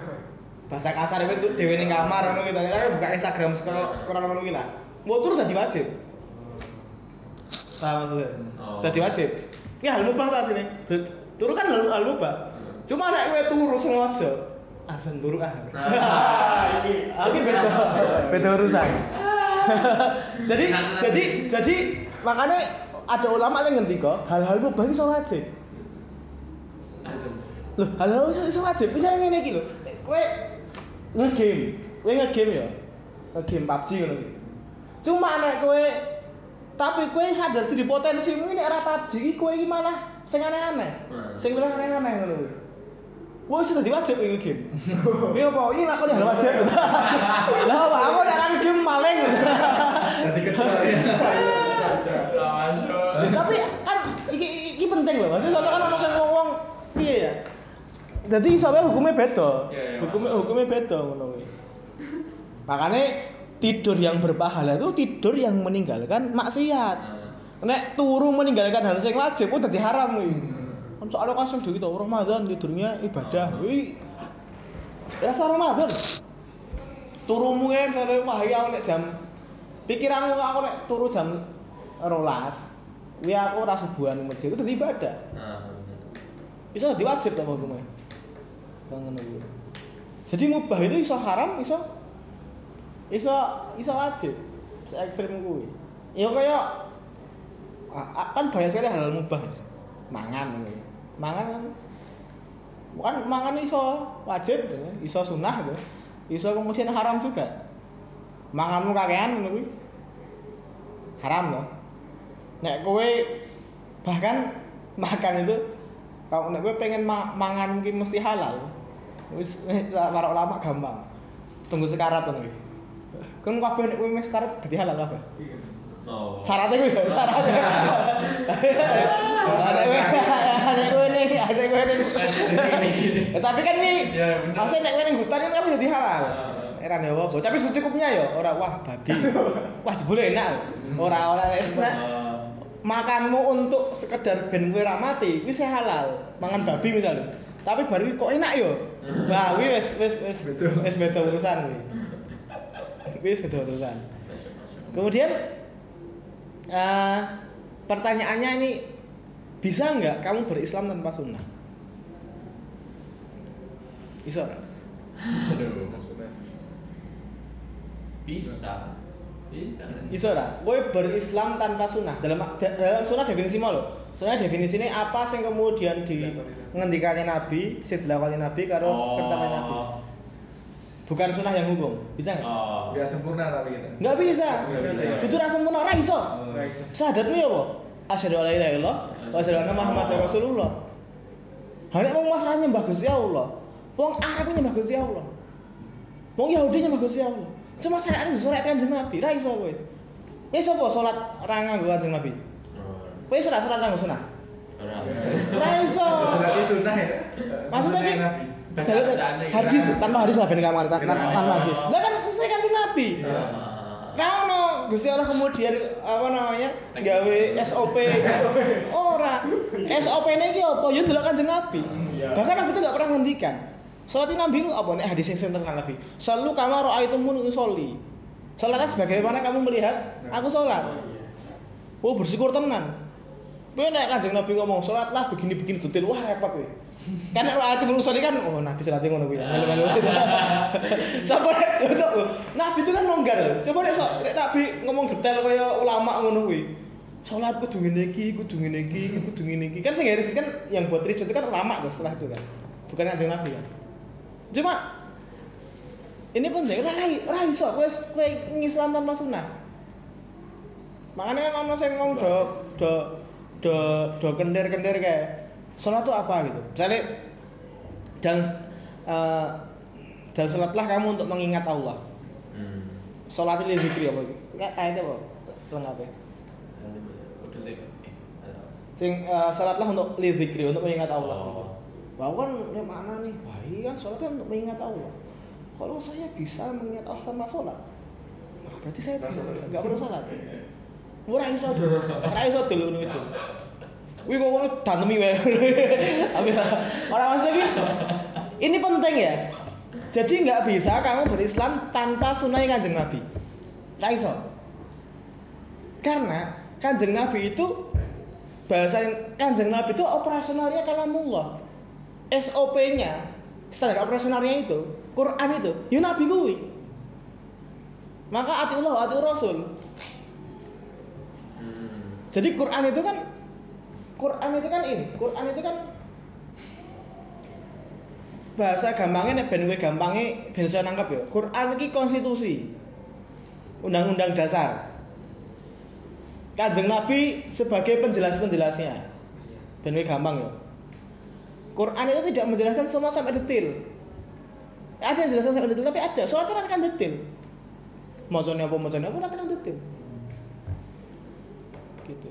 Bahasa kasar itu dhewe ning kamar ngono gitu. Nek buka Instagram scroll scroll ngono kuwi lah. Mau turu dadi wajib. Paham maksudnya? Oh. Dadi wajib. Ini hal mubah ta sini. Turu kan hal, hal mubah. Cuma nek kowe turu sengaja, ah sen turu ah. Nah. Ini. Ah, ini beda, beda urusan. jadi, jadi, jadi makanya ada ulama yang ngendika hal-hal mubah itu wajib. Loh, hal-hal itu iso wajib. Misalnya ngene iki lho. Kowe nge-game, kowe nge-game ya. Nge-game PUBG ngono iki. Cuma nek kowe tapi kowe sadar di potensimu ini era PUBG iki kowe iki malah sing aneh-aneh. Sing bilang aneh-aneh ngono kuwi. Kowe sudah diwajib iki game. Iya apa? Iki lakoni hal wajib. Lah apa aku nek nang game maling. Ketua ya. Langsung. Tapi kan iki iki penting loh. Maksudnya sosok kan ono sing ngomong piye ya? Jadi soalnya hukumnya beda. Iya, iya, hukumnya hukumnya beda ngono kuwi. Makanya tidur yang berpahala itu tidur yang meninggalkan maksiat. Nah. Nek turu meninggalkan hal sing wajib itu dadi haram kuwi. Kan soalnya kan sing gitu Ramadan tidurnya ibadah. Kuwi rasa Ramadan. Turumu ya misalnya wah ya nek jam pikiranmu aku nek turu jam rolas. Kuwi aku ora subuhan masjid itu dadi ibadah. Nah. Bisa dadi wajib ta hukumnya. Kuwi. Jadi mubah itu iso haram, iso iso iso wajib. Se ekstrem kuwi. Ya kaya kan banyak sekali hal mubah. Mangan ngono. Mangan kan bukan mangan iso wajib, iso sunnah gitu. Iso kemudian haram juga. Manganmu kakean kuwi. Haram loh. Nek kowe bahkan makan itu kalau nek kowe pengen ma mangan mungkin mesti halal. Wis eh, para ulama gampang. Tunggu sekarat ngono kuwi. Kan kabeh nek kowe wis sekarat dadi halal kabeh. Oh. Syaratnya gue, syaratnya. Syaratnya gue, ada gue nih, ada gue nih. Tapi kan nih, Ya, bener. maksudnya nek gue ning hutan kan jadi halal. Ah. Era nih apa? Tapi secukupnya ya, orang wah babi, wah jebule enak. Orang orang es Ah. makanmu untuk sekedar ben kowe ra mati, kuwi sih halal. Mangan babi misalnya. Tapi baru kok enak yo. Nah, kuwi wis wis wis Betul. wis beda urusan. Kuwi wis beda urusan. Kemudian eh, pertanyaannya ini bisa nggak kamu berislam tanpa sunnah? Bisa. Bisa. Bisa. Bisa nggak? Kowe berislam tanpa sunnah dalam da- dalam sunnah definisi mau loh. Soalnya definisinya apa sing kemudian di ngendikannya Nabi, sing dilakoni Nabi karo Oh. ketemu Nabi. Bukan sunnah yang hukum. Bisa nggak? Oh. Enggak sempurna tapi kita. Nggak bisa. Nggak bisa. Itu rasa sempurna ora iso. Bisa. Syahadatmu ya apa? Asyhadu an la ilaha illallah wa asyhadu anna Muhammadar Rasulullah. Hanya wong masalah nyembah Gusti Allah. Wong Arab nyembah Gusti Allah. Wong Yahudi nyembah Gusti Allah. Cuma syariat itu syariat kanjeng Nabi, ra iso kowe. Ya sapa salat ra nganggo kanjeng Nabi? Oh. Kowe salat salat nganggo sunah. Ora. Ra iso. Sunah sunnah ya. Maksudnya ki gitu. hadis tanpa hadis lah ben kamar tan- Tanpa tanpa hadis. Lah kan sesuai kanjeng Nabi. Ah. Ra ono Gusti Allah kemudian apa namanya gawe SOP ora SOP ini iki apa ya delok kanjeng Nabi Iya. bahkan Nabi itu gak pernah ngendikan Salat Nabi itu apa nih hadis yang sering terkenal Nabi Selalu kamu roa itu mun usolli Salatnya sebagaimana kamu melihat aku sholat Oh bersyukur tenan Kowe nek kanjeng Nabi ngomong sholatlah begini-begini detail wah repot kowe. Kan nek ayat itu usolli kan oh Nabi salate ngono kuwi. Melu-melu. Coba nek coba Nabi itu kan longgar. Coba nek so- nek Nabi ngomong detail kaya ulama ngono kuwi. Salat kudu ngene iki, kudu ngene iki, kudu ngene iki. Kan sing garis kan yang buat riset itu kan ulama tuh setelah itu kan. Bukan kanjeng Nabi kan. Cuma ini penting, ora ora iso kowe kowe ngislam tanpa sunnah. Makanya kan ono sing ngomong do do do do kendir-kendir kayak sholat itu apa gitu. Misalnya dan eh, dan sholatlah kamu untuk mengingat Allah. Hmm. Sholat itu zikri apa gitu. Kayak ayatnya apa? selengkapnya. Udah sih. Eh, ada. Sing eh, salatlah untuk lidzikri untuk mengingat Allah Oh. gitu. Wah kan ya mana nih? Wah iya sholat kan untuk mengingat Allah. Kalau saya bisa mengingat Allah tanpa sholat, nah, berarti saya bisa nggak perlu sholat. Ora iso ora iso dulu ngono itu. Wih kok ngono dantemi wae. Tapi ora- ora maksudnya ki ini penting ya. Jadi nggak bisa kamu berislam tanpa sunnah kanjeng Nabi. Nggak iso. Karena kanjeng Nabi itu bahasa kanjeng Nabi itu operasionalnya kalamullah. SOP-nya, standar operasionalnya itu, Quran itu, ya Nabi kuwi. Maka ati Allah, ati Rasul. Jadi Quran itu kan Quran itu kan ini, Quran itu kan bahasa gampangnya nek ben gampange ben iso nangkep ya. Quran iki konstitusi. Undang-undang dasar. Kanjeng Nabi sebagai penjelas-penjelasnya. Ben kowe gampang ya. Quran itu tidak menjelaskan semua sampai detail. Ada yang jelaskan sampai detail tapi ada. Soalnya kan detail. Macamnya apa macamnya apa nanti kan detail. Gitu.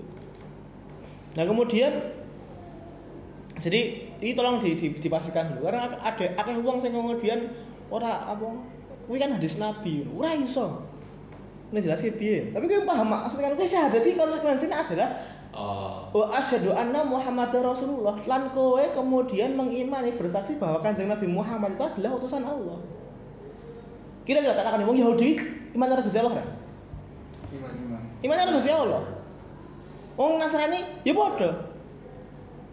Nah kemudian jadi ini tolong di, di, dipastikan dulu karena ada akeh wong sing kemudian ora apa kuwi kan hadis Nabi ora iso. Ini jelas piye. Tapi kowe paham maksudnya kan kowe syahadat iki konsekuensinya adalah Oh. wa asyhadu anna Muhammad Rasulullah lan kowe kemudian mengimani bersaksi bahwa kanjeng Nabi Muhammad itu adalah utusan Allah. Kira-kira katakan wong Yahudi iman karo Gusti Allah ora? Iman iman. Iman karo Gusti Allah. Wong Nasrani ya bodoh.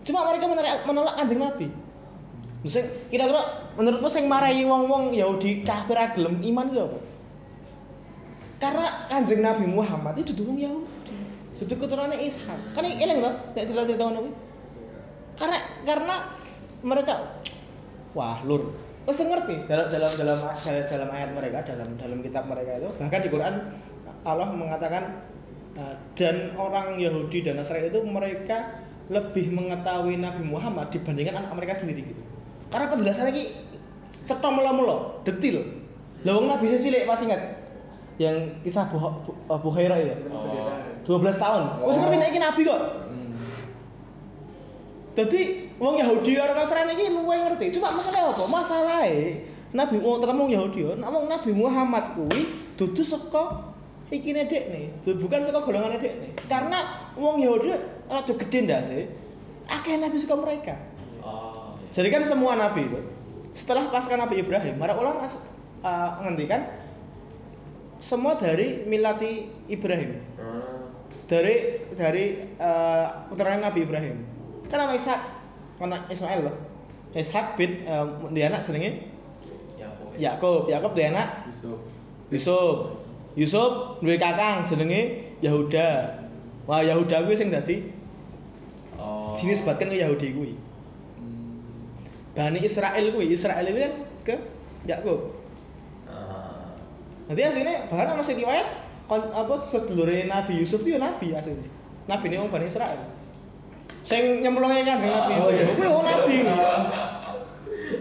Cuma mereka menolak, menolak kanjeng Nabi. Sing kira-kira menurutmu sing marahi wong-wong Yahudi kafir gelem iman ki apa? Karena kanjeng Nabi Muhammad itu dudu wong Yahudi. Dudu keturunannya Ishak. Kan eling to nek cerita-cerita ngono kuwi. Karena karena mereka wah lur Wes ngerti dalam dalam dalam dalam ayat mereka dalam dalam kitab mereka itu bahkan di Quran Allah mengatakan uh, dan orang Yahudi dan Nasrani itu mereka lebih mengetahui Nabi Muhammad dibandingkan anak mereka sendiri gitu. Karena penjelasannya ki cetha mula-mula, detil. Lah wong Nabi cilik masih ingat yang kisah Bu, Bu, Bukhairah itu. Oh. 12 tahun. Wes ngerti nek iki nabi kok. Jadi wong Yahudi karo Nasrani iki luwe ngerti. Cuma masalah apa? Masalahe Nabi wong wong Yahudi nek wong Nabi Muhammad kuwi dudu saka ikine dekne, dudu bukan saka golongan dekne. Karena wong Yahudi rada gede ndase. Akeh nabi saka mereka. Oh. Jadi kan semua nabi itu setelah pasca Nabi Ibrahim, para ulama uh, ngendikan semua dari milati Ibrahim Hmm. dari dari uh, keturunan Nabi Ibrahim. Kan anak Ishak, anak Ismail loh. Ishak bin um, dia anak jenenge Ya, pokoknya. Yakub, Yakub dia anak Yusuf. Yusuf. Yusuf duwe kakang jenenge Yahuda. Wah, Yahuda kuwi sing dadi Oh. dinisbatkan ke Yahudi kuwi. Bani Israel kuwi, Israel itu kan ke Yakub. Ah. Nanti aslinya bahkan ana sing riwayat kon- apa sedulure Nabi Yusuf itu ya nabi aslinya. Nabi ini wong Bani Israel. Sing nyemplunge kanjeng Nabi Oh, Yusuf. iya. Kuwi wong nabi.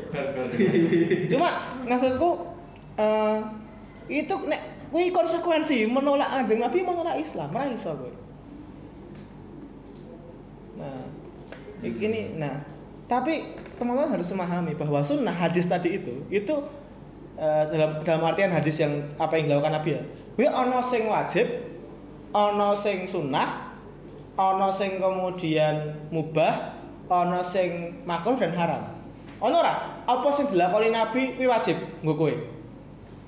Cuma maksudku eh itu nek kuwi konsekuensi menolak kanjeng Nabi menolak Islam, iso kowe. Nah, ini nah, tapi teman-teman harus memahami bahwa sunnah hadis tadi itu itu eh, dalam dalam artian hadis yang apa yang dilakukan Nabi ya. Kuwi ana sing wajib, ana sing sunnah, ana sing kemudian mubah, ana sing makruh dan haram. Ono ora? Apa sing dilakoni Nabi kuwi wajib nggo kowe?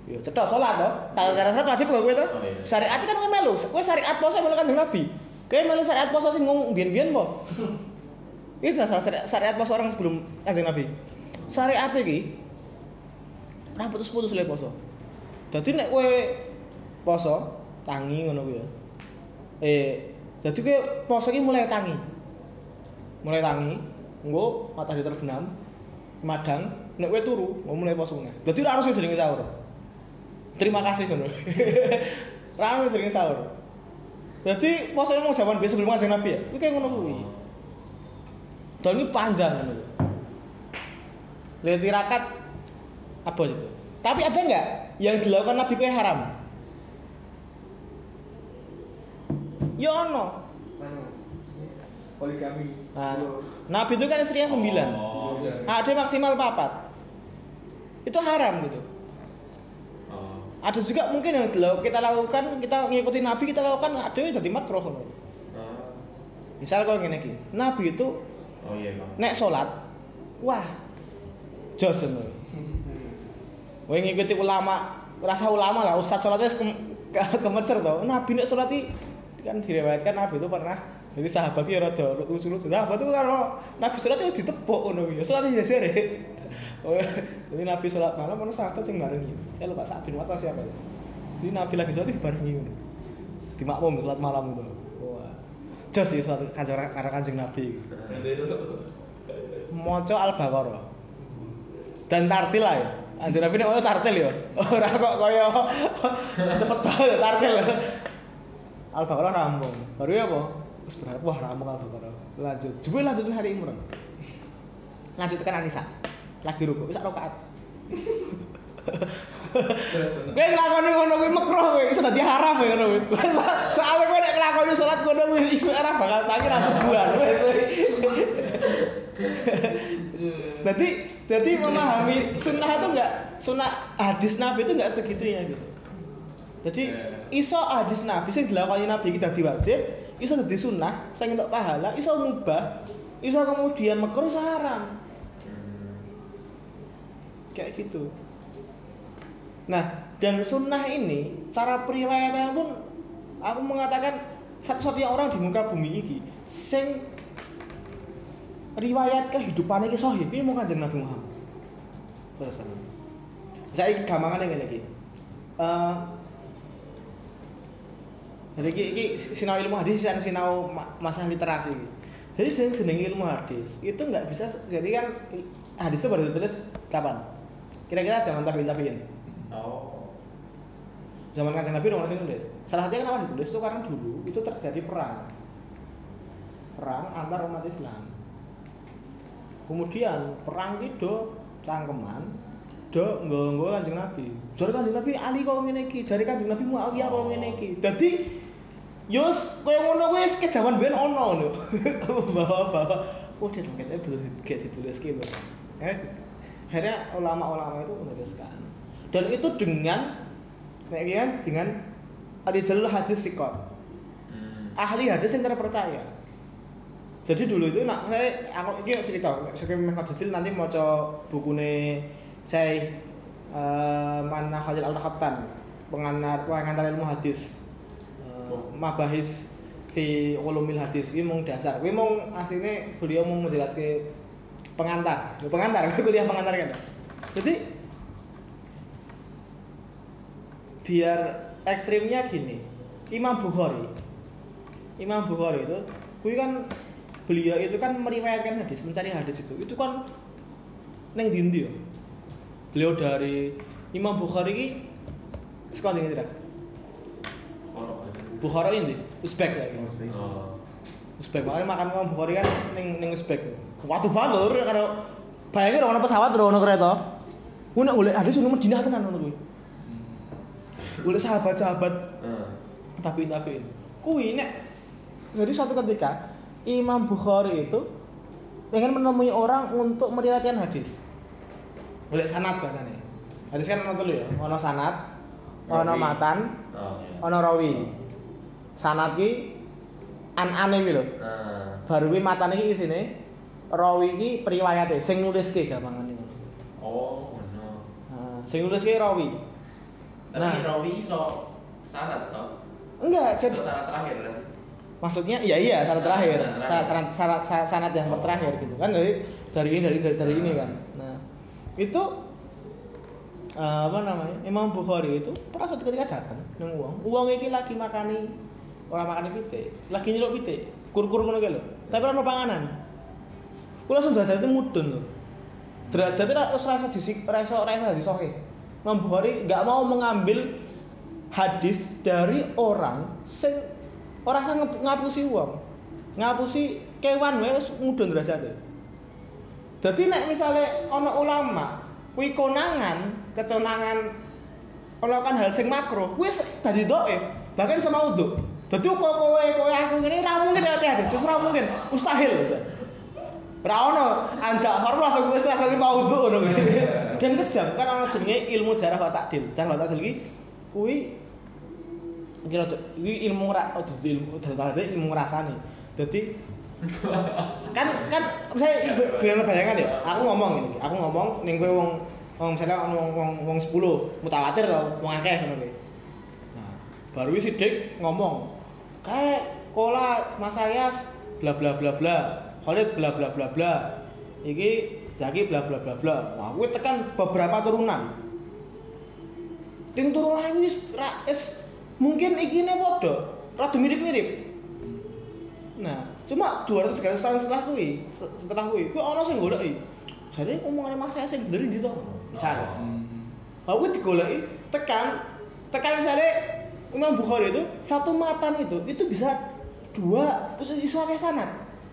Ya cetha salat to. Kalau cara salat wajib nggo kowe to. Oh, iya. Syariat kan kowe melu. Kowe syariat poso melu kanjeng Nabi. Kowe melu syariat poso sing ngomong biyen-biyen po. Itu salah syariat, poso orang sebelum kanjeng Nabi. Syariat iki ora putus-putus le poso. Dadi nek kowe poso tangi ngono kuwi ya. Eh, dadi kowe poso iki mulai tangi. Mulai tangi, engko matahari terbenam, madang, nek kowe turu, mulai poso meneh. Dadi ora harus jenenge sahur. Terima kasih ngono. Harus sing sahur. Jadi poso mau zaman biasa sebelum kanjeng Nabi ya. Kuwi kayak ngono kuwi. Dan ini panjang ngono. Lihat tirakat apa itu? Tapi ada nggak yang dilakukan Nabi kuwi haram? Ya ono. Manu. Poligami. Nah, Nabi itu kan istrinya sembilan. Oh. Ada maksimal papat. Itu haram gitu. Ada juga mungkin yang kita lakukan, kita ngikutin Nabi kita lakukan ada yang jadi makruh. Ah. Misal kau ngene iki, Nabi itu Oh iya bang. nek sholat, wah, jos ngono. Kowe ngikuti ulama, rasa ulama lah, ustaz sholat wis ke, ke, kemecer to. Nabi nek sholat iki kan diriwayatkan Nabi itu pernah jadi sahabat itu ya rada lucu-lucu. Sahabat itu kalau Nabi sholat itu ditepuk ngono ya. Sholat ya jare. Oh, jadi Nabi sholat malam ono sahabat sing barengi. Saya lupa saat bin Watta siapa ya. Jadi Nabi lagi sholat dibarengi ngono. Di makmum sholat malam itu. Wah. Jos ya sholat kanjeng karo kanjeng Nabi. Moco Al-Baqarah. Dan tartil lah ya. Anjir Nabi nek tartil ya. Ora kok kaya cepet banget tartil. Al-Baqarah rampung. Baru ya apa? Terus berapa? Wah rampung Al-Baqarah. Lanjut. Jebul lanjut hari Imran. Lanjut tekan Anisa. Lagi ruku, bisa rakaat. Kowe nglakoni ngono kuwi makruh kowe, iso dadi haram kowe ngono kuwi. Soale kowe nek nglakoni salat ngono kuwi iso ora bakal tangi ra sebulan wis. Jadi jadi memahami sunnah itu enggak sunnah hadis Nabi itu enggak segitunya gitu. Jadi iso hadis Nabi sing dilakoni Nabi kita diwajib, iso dadi sunnah, sing entuk pahala, iso mubah, iso kemudian makruh iso haram. Kayak gitu. Nah, dan sunnah ini cara periwayatannya pun aku mengatakan satu-satunya orang di muka bumi ini sing riwayat kehidupannya ki sahih iki mau kanjeng Nabi Muhammad. Wasallam. Saya gampangan ngene iki. Eh jadi iki, iki sinau ilmu hadis dan sinau ma- masalah literasi iki. Jadi sing jenenge ilmu hadis itu nggak bisa jadi kan hadisnya baru ditulis kapan? Kira-kira zaman tabiin tabiin. Oh. Zaman kanjeng Nabi nomor sing nulis. Salah satunya kenapa ditulis itu karena dulu itu terjadi perang. Perang antar umat Islam. Kemudian perang itu cangkeman do nggo kanjeng Nabi. Jare kanjeng Nabi Ali kok ngene iki, jare kanjeng Nabi Muawiyah kok ngene iki. Dadi Yus, kaya ngono kuwi wis ke jaman biyen ono lho. Bawa-bawa. Oh, dia kita belum kayak ditulis gitu. Akhirnya ulama-ulama itu menuliskan. Dan itu dengan kan dengan ada jalur hadis sikot. Hmm. ahli hadis yang terpercaya. Jadi dulu itu nak saya aku ini cerita. Saya memang detail nanti mau coba bukunya saya eh, mana Khalil Al Khattan pengantar pengantar ilmu hadis. Oh. mabahis fi ulumil hadis. Ini mau dasar. Ini mau aslinya beliau mau menjelaskan pengantar. Pengantar? Kuliah pengantar kan? Jadi biar ekstrimnya gini. Imam Bukhari. Imam Bukhari itu kui kan beliau itu kan meriwayatkan hadis mencari hadis itu. Itu kan neng dindi ya? Beliau dari Imam Bukhari ini sekolah ini tidak Kalau Bukhari ini Uzbek lagi Oh. Uzbek makanya makan Imam Bukhari kan neng neng Uzbek waktu balur kalau bayangin orang pesawat orang kereta. Gue nak boleh hadis ini Madinah tenan ngono kuwi. Boleh sahabat-sahabat. Hmm. tapi tapi kui nek jadi suatu ketika Imam Bukhari itu pengen menemui orang untuk meriwayatkan hadis. Boleh sanad bahasanya hadis kan ono telu ya ono sanad ono matan Oh iya. ono rawi. Sanad ki an ane iki lho Nah. baru ki matan iki isine rawi ki periwayate sing nuliske gampangane Oh, no. nah, sing nuliske rawi Tapi Nah. rawi iso sanad toh? enggak jadi sanad terakhir lah sih. maksudnya iya iya syarat terakhir Syarat terakhir. syarat syarat syarat yang Oh. terakhir gitu kan dari dari ini dari dari, dari ini kan nah itu eh, apa namanya Imam Bukhari itu pernah suatu ketika datang nang uang uang ini lagi makani orang makani pite lagi nyeluk pite kur-kur ngono kae lho. Tapi ora ono panganan. Kuwi langsung derajatnya mudun loh derajatnya ora ora iso disik ora iso ora iso Bukhari nggak mau mengambil hadis dari orang sing ora sing ngep- ngapusi wong. Ngapusi kewan wae mudun derajatnya. Jadi nek misalnya ana ulama kuwi konangan, keconangan melakukan hal sing makruh, kuwi wis dadi dhaif, bahkan sama uduk. Dadi kok kowe kowe aku ngene ra mungkin nek hadis, wis ra mungkin, mustahil. Wis. Ra ono anjak far langsung wis langsung mau ngono. Dan kejam kan ana jenenge ilmu jarah wa takdil. Jarah wa takdil iki kuwi kira iki ilmu ra oh, ilmu dadi ilmu ngrasani. Dadi kan kan saya biar bayangan ya aku ngomong ini aku ngomong ning kowe wong wong misalnya wong wong wong 10 mutawatir to wong akeh kuwi nah baru si dik ngomong kayak kola Mas Ayas bla bla bla bla Khalid bla bla bla bla iki Zaki bla bla bla bla wah kuwi tekan beberapa turunan ting turunan iki ra wis mungkin ikine padha rada mirip-mirip Nah, cuma 200 garis tahun setelah kui, se- setelah kui, kui ono sing goleki. Jadi omongannya Mas saya sing bener ndi to? Misal. Aku digoleki tekan tekan misalnya Imam Bukhari itu satu matan itu itu bisa dua posisi suara sanat.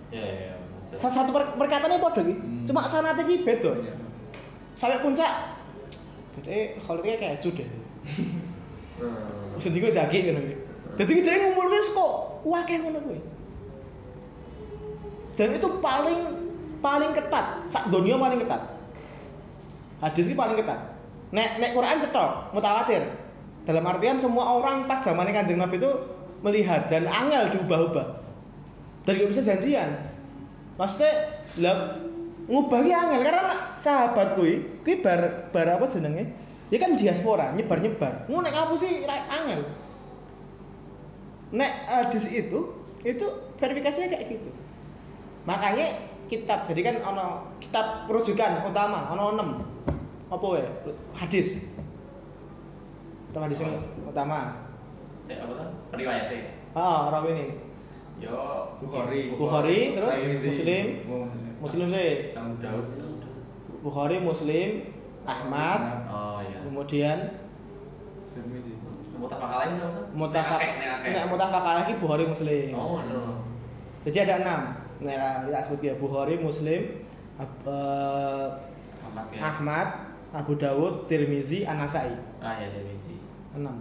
Ya ya. Satu, satu per, perkataannya podo iki. Hmm. Cuma sanatnya iki beda. Sampai puncak. Kalau kayak keju deh. Hmm. Wis ndiko Zaki ngono kuwi. Dadi dia ngumpul wis kok wakeh ngono kuwi. Dan itu paling paling ketat, sak dunia paling ketat. Hadis ini paling ketat. Nek nek Quran cetok, mutawatir. Dalam artian semua orang pas zamannya Kanjeng Nabi itu melihat dan angel diubah-ubah. Dan gak bisa janjian. Maksudnya lah ngubahi angel karena sahabat kuwi kuwi bar bar apa jenenge? Ya kan diaspora, nyebar-nyebar. Ngono nek ngapus sih ra- angel. Nek hadis itu itu verifikasinya kayak gitu. Makanya kitab jadi kan ono kitab rujukan utama ono 6. Apa wae? Hadis. Kitab hadis yang utama. Saya apa tuh? Periwayatnya. Ah, rawi ini. Yo Bukhari. Bukhari, terus Muslim. Oh, Muslim sih. Abu Daud. Bukhari, Muslim, Ahmad, Oh iya. kemudian Mutafak alaih sama tuh? mutafak Nek mutafak lagi Bukhari Muslim. Oh no. Jadi ada enam. Nah, kita sebut ya Bukhari, Muslim, Ab- eh, Ahmad ya. Ahmad, Abu Dawud, Tirmizi, An-Nasai. Ah ya dari Misi. Enam.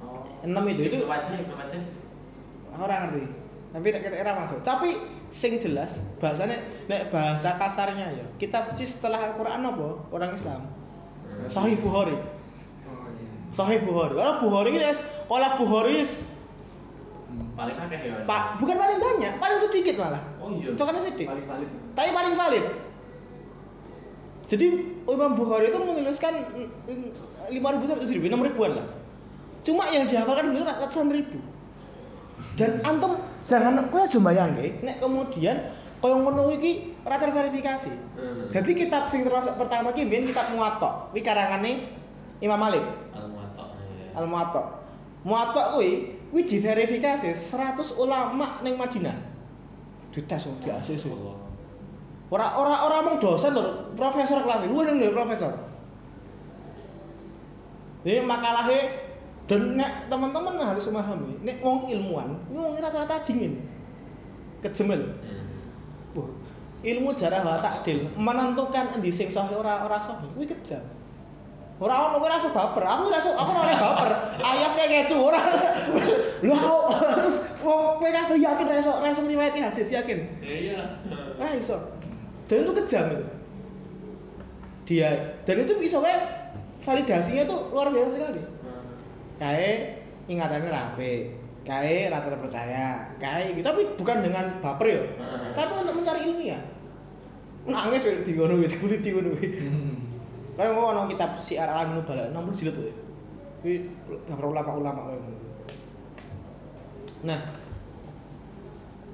Oh. Enam itu- itu- Ibnu Majah, Ibnu Majah. Aku ora ngerti. Tapi kita era masuk. Tapi sing jelas bahasanya nek bahasa kasarnya ya. Kita pasti setelah Al-Qur'an apa? Orang Islam. Hmm. Sahih Bukhari. Oh iya. Sahih Bukhari. Kalau Bukhari ini kalau Bukhari is- Paling akeh ya. Pak, bukan paling banyak, paling sedikit malah. Oh iya. Hitungannya sedikit. Paling valid. Tapi paling valid. Jadi Imam Bukhari itu menuliskan lima ribu sampai tujuh ribu, enam ribuan lah. Cuma yang dihafalkan beliau ratusan ribu. Dan antum jangan kau aja bayangke, nek kemudian kau yang ngono iki ora terverifikasi. Hmm. Jadi kitab sing termasuk pertama ki mbiyen kitab Muwatta. Kuwi karangane Imam Malik, Al-Muwatta. iya. Al Muwatta. Muwatta kuwi kuwi diverifikasi 100 ulama ning Madinah. Dites di ACC. Allah. Ora ora ora mung dosen lho, profesor kelas lu ning profesor. Ini makalahnya dan nek teman-teman harus memahami, nek wong ilmuwan, ini wong rata-rata dingin. Kejemel. Hmm. Wah, ilmu jarah wa takdil menentukan endi sing sahih ora ora sahih kuwi kejam. Ora ono kowe ora iso baper. Aku ora iso aku ora oleh baper. Ayas kayak kecu ora. Lho wong kowe kabeh yakin ora iso ora iso ngriwayati hadis yakin. Ya iyalah. Nah iso. Dan itu kejam itu. Dia dan itu bisa wae validasinya tuh luar biasa sekali. Hmm. Kayak ingatannya rapi, kayak rata terpercaya, kayak gitu. Tapi bukan dengan baper ya. Heeh. Tapi untuk mencari ilmiah. Nangis wae di ngono wis kulit di ngono kuwi. Kayak mau ono kitab Syiar Alamin Nubala 60 jilid tuh. Kuwi gambar ulama-ulama kayak ngono. Nah,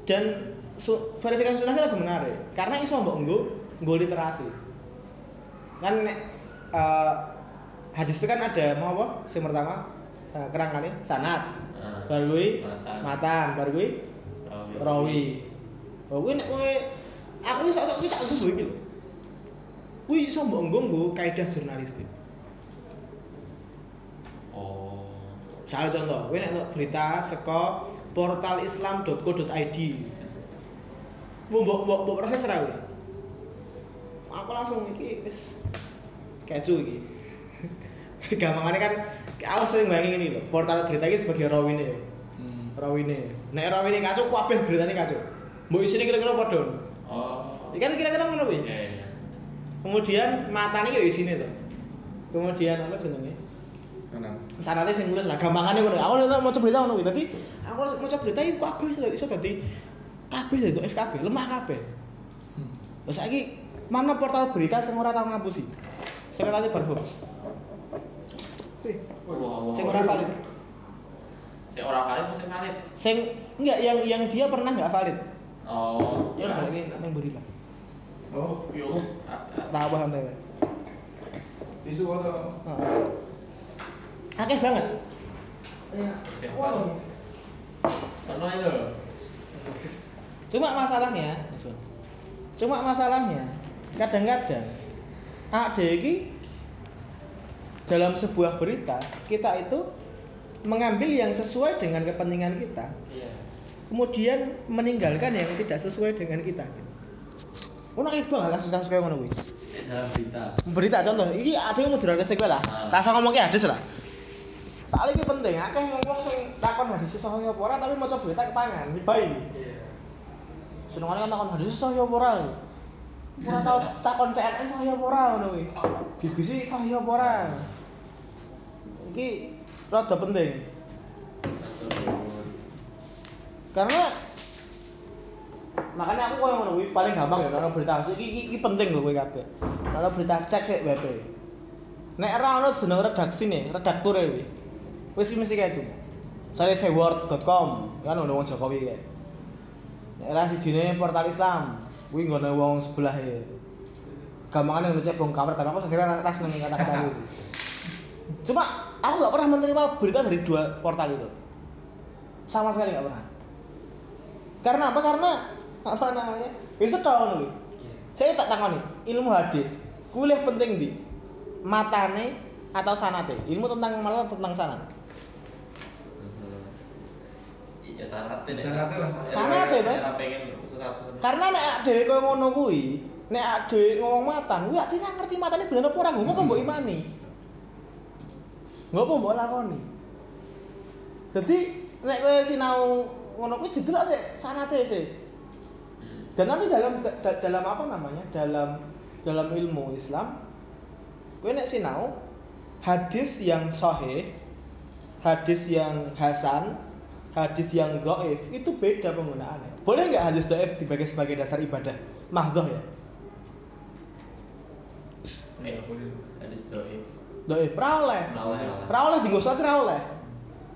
dan su- verifikasi sunnah itu lagi menarik karena iso mbok nggo nggo literasi. Kan nek eh, hadis itu kan ada mau apa? Yang pertama uh, kerangkane sanad, Ah. baru kuwi Matan. matan, baru kuwi Rawi. rawi. Oh kuwi nek kowe aku sok-sok kuwi tak nggo iki lho. Kuwi iso mbok nggo nggo kaidah jurnalistik. Oh. Salah contoh, kowe nek berita saka portalislam.co.id. Mbok mbok mbok mbok proses ra kowe. Aku langsung iki wis kecu iki. Gampangane kan aku sering bayangin ini loh, portal berita ini sebagai rawine ya. rawine. Nek rawine kacau kabeh beritane kacau. Mbok isine kira-kira padha. Oh. Ikan kira-kira ngono kuwi. Iya, iya. Kemudian matane yo isine to. Kemudian apa jenenge? Sanate sing nulis lah gampangane ngono. Aku iso maca berita ngono kuwi. Dadi aku maca berita iki kabeh iso dadi kabeh dadi FKB, lemah kabeh. Lah saiki mana portal berita sing ora tau ngapusi? Sing ora bar hoax. Wah. sing ora valid. Sing ora valid mesti valid. Sing enggak yang yang dia pernah enggak valid. Oh, Ya berarti ning berita. Oh, Yo, ada. Ra paham tewe. tisu atau? Heeh. Akeh banget. Akeh Wow. Ono itu. Cuma masalahnya, cuma masalahnya kadang-kadang AD ini dalam sebuah berita kita itu mengambil yang sesuai dengan kepentingan kita, Iya. kemudian meninggalkan yang tidak sesuai dengan kita. Ono akeh banget kasus-kasus kayak ngono kuwi. Dalam berita. Berita contoh, ini ada yang mau dirasa gue lah. Ah. Rasa ngomongnya hadis lah. Soalnya ini penting, akeh ngomong sing takon hadis sahih apa ora tapi maca berita kepangan, baik. Iya. Senengane kan takon hadis sahih apa ora. Ora tau takon CNN sahih apa ora ngono kuwi. BBC sahih apa ora. Iki rada penting. Karena makanya aku koyo ngono kuwi paling gampang ya ana berita iki iki, iki penting lho kowe kabeh. Ana berita cek sik WP. Nek ora ana jeneng redaksine, redakture kuwi. Wis mesti kae cuma. Sale seword.com kan ono wong Jokowi kae. Nek ora sijine portal Islam, kuwi nggone wong sebelah ya. Gampangane ngecek bong kabar tapi aku akhirnya ras seneng kata-kata itu. Cuma aku nggak pernah menerima berita dari dua portal itu. Sama sekali nggak pernah. Karena apa? Karena apa namanya? Bisa tahu nih. Iya. Saya tak takoni, ilmu hadis. Kuliah penting di matane atau sanate. Ilmu tentang malah tentang sanat. Iya syaratnya deh. Syaratnya lah. Syaratnya, Pak. Ora pengen sesat. Karena nek dhewe koyo ngono kuwi, nek dhewe ngomong matan, kuwi ati ngerti matane bener apa ora, ngopo mbok imani. Ngopo mbok lakoni. Jadi nek kowe sinau ngono kuwi didelok sik sanate sik. Hmm. Dan nanti dalam da- dalam apa namanya? Dalam dalam ilmu Islam kowe nek sinau hadis yang sahih, hadis yang hasan, hadis yang dhaif itu beda penggunaannya. Boleh nggak hadis dhaif dibagi sebagai dasar ibadah? Mahdhah ya. Eh, hadis doi. Dhaif ra oleh. Ora oleh, ora oleh. Ra oleh dienggo salat ra oleh.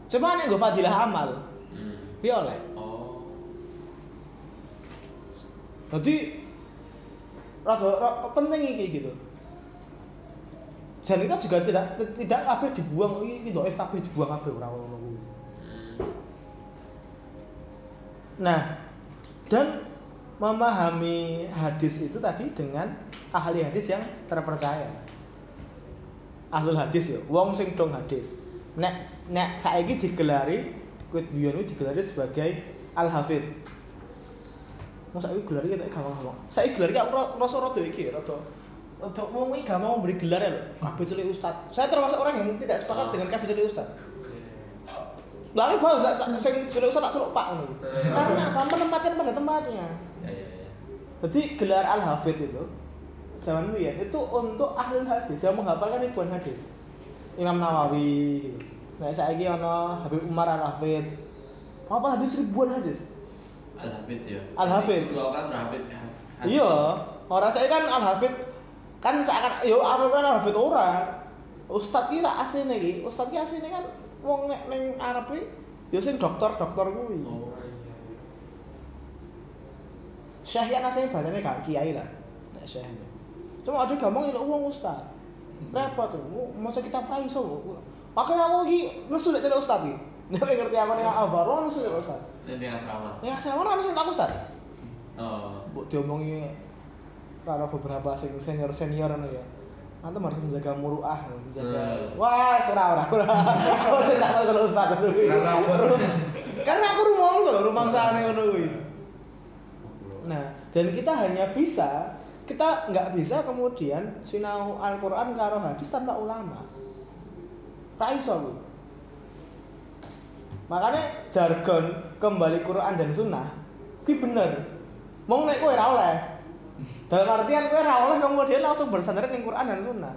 Cuma nggo fadilah amal, Hmm. piye oleh. Oh. Jadi rada ra- penting iki gitu. Dan kita juga tidak tidak kabeh dibuang, iki dhaif kabeh dibuang kabeh ora ngono Nah, dan memahami hadis itu tadi dengan ahli hadis yang terpercaya. Ahlul hadis ya, wong sing dong hadis. Nek nek saiki digelari kuit biyen digelari sebagai al hafid. Masa saiki gelari kita gampang ngomong. Saiki gelari aku ra- rasa rada iki rada rada wong iki gampang memberi gelar ya lho. Kabeh cilik ustaz. Saya termasuk orang yang tidak sepakat dengan kabeh cilik ustaz. Iki bagus sing ustaz tak celuk Pak ngono. Karena apa? Menempatkan pada tempatnya. Ya ya ya. Jadi gelar al hafid itu zaman dulu ya itu untuk ahli hadis yang menghafalkan ribuan hadis. Imam Nawawi gitu. Nah, saya ini ono Habib Umar al hafid. Apa hadis ribuan hadis? Al Hafid ya. Al-Hafid. Dua orang Al Hafid. Iya, orang saya kan al hafid kan seakan yo aku kan al hafid ora. Ustadz kira asline iki, ustadz ki asline kan wong nek ning Arab iki ya sing dokter-dokter kuwi. Oh. Syekh kan asline bahasane gak kiai lah. Nek syekh. Cuma ada gampang nyeluk wong ustaz. Repot tuh, masa kita pra iso. Makanya aku iki nesu nek celuk ustaz iki. Nek ngerti apa nek Alvaro nesu celuk ustaz. Ini yang asrama. Ya saya mana harus tak ustaz. Oh. Mbok diomongi karo beberapa sing senior senior ngono ya. Antum harus menjaga muruah, menjaga. Hmm. Wah, ora ora ora. Aku sing tak celuk ustaz dulu. Karena aku rumongso lho, rumangsane ngono kuwi. Nah, dan kita hanya bisa, kita nggak bisa kemudian sinau Al-Quran karo hadis tanpa ulama. Ra iso kuwi. makanya jargon kembali Quran dan Sunnah kuwi bener mau kowe ora oleh dalam artian kowe ora oleh kemudian langsung bersandar ning Quran dan Sunnah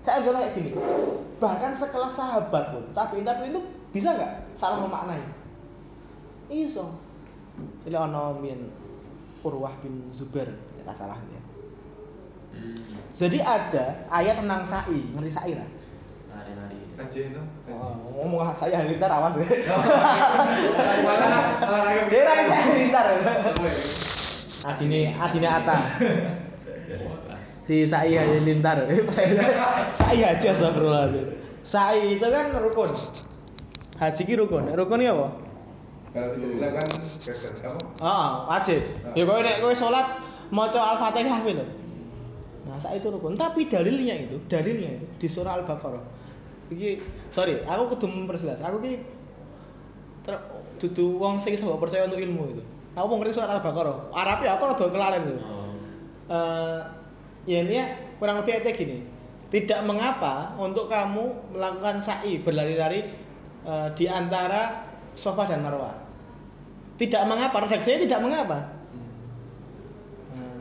saya contoh kayak gini bahkan sekelas sahabat pun tapi tapi itu bisa nggak salah memaknai iso jadi ono min Urwah bin Zubair ya salah ya Hmm. jadi ada ayat tentang sa'i ngerti sa'i lah itu. Oh, ngomong saya halilintar awas ya. Dia orang saya halilintar. Ya. Adine Adine Ata. Si Sai halilintar. Eh, saya Sai haji astagfirullahaladzim. Sai itu kan rukun. Haji ki rukun. Rukun iki apa? Kalau tidak gagal apa? Ah, wajib. Ya kowe nek kowe salat maca Al-Fatihah gitu. Nah, saat itu rukun. Tapi dalilnya itu, dalilnya itu di surah Al-Baqarah. Iki sorry, aku kudu memperjelas. Aku ki ter, dudu wong sing mbok percaya untuk ilmu itu. Aku mau ngerti surat Al-Baqarah. Arab ya aku rada kelalen itu. Oh. Eh, ya ini ya kurang lebih kayak gini. Tidak mengapa untuk kamu melakukan sa'i berlari-lari eh, di antara sofa dan marwah. Tidak mengapa, redaksinya tidak mengapa. Nah,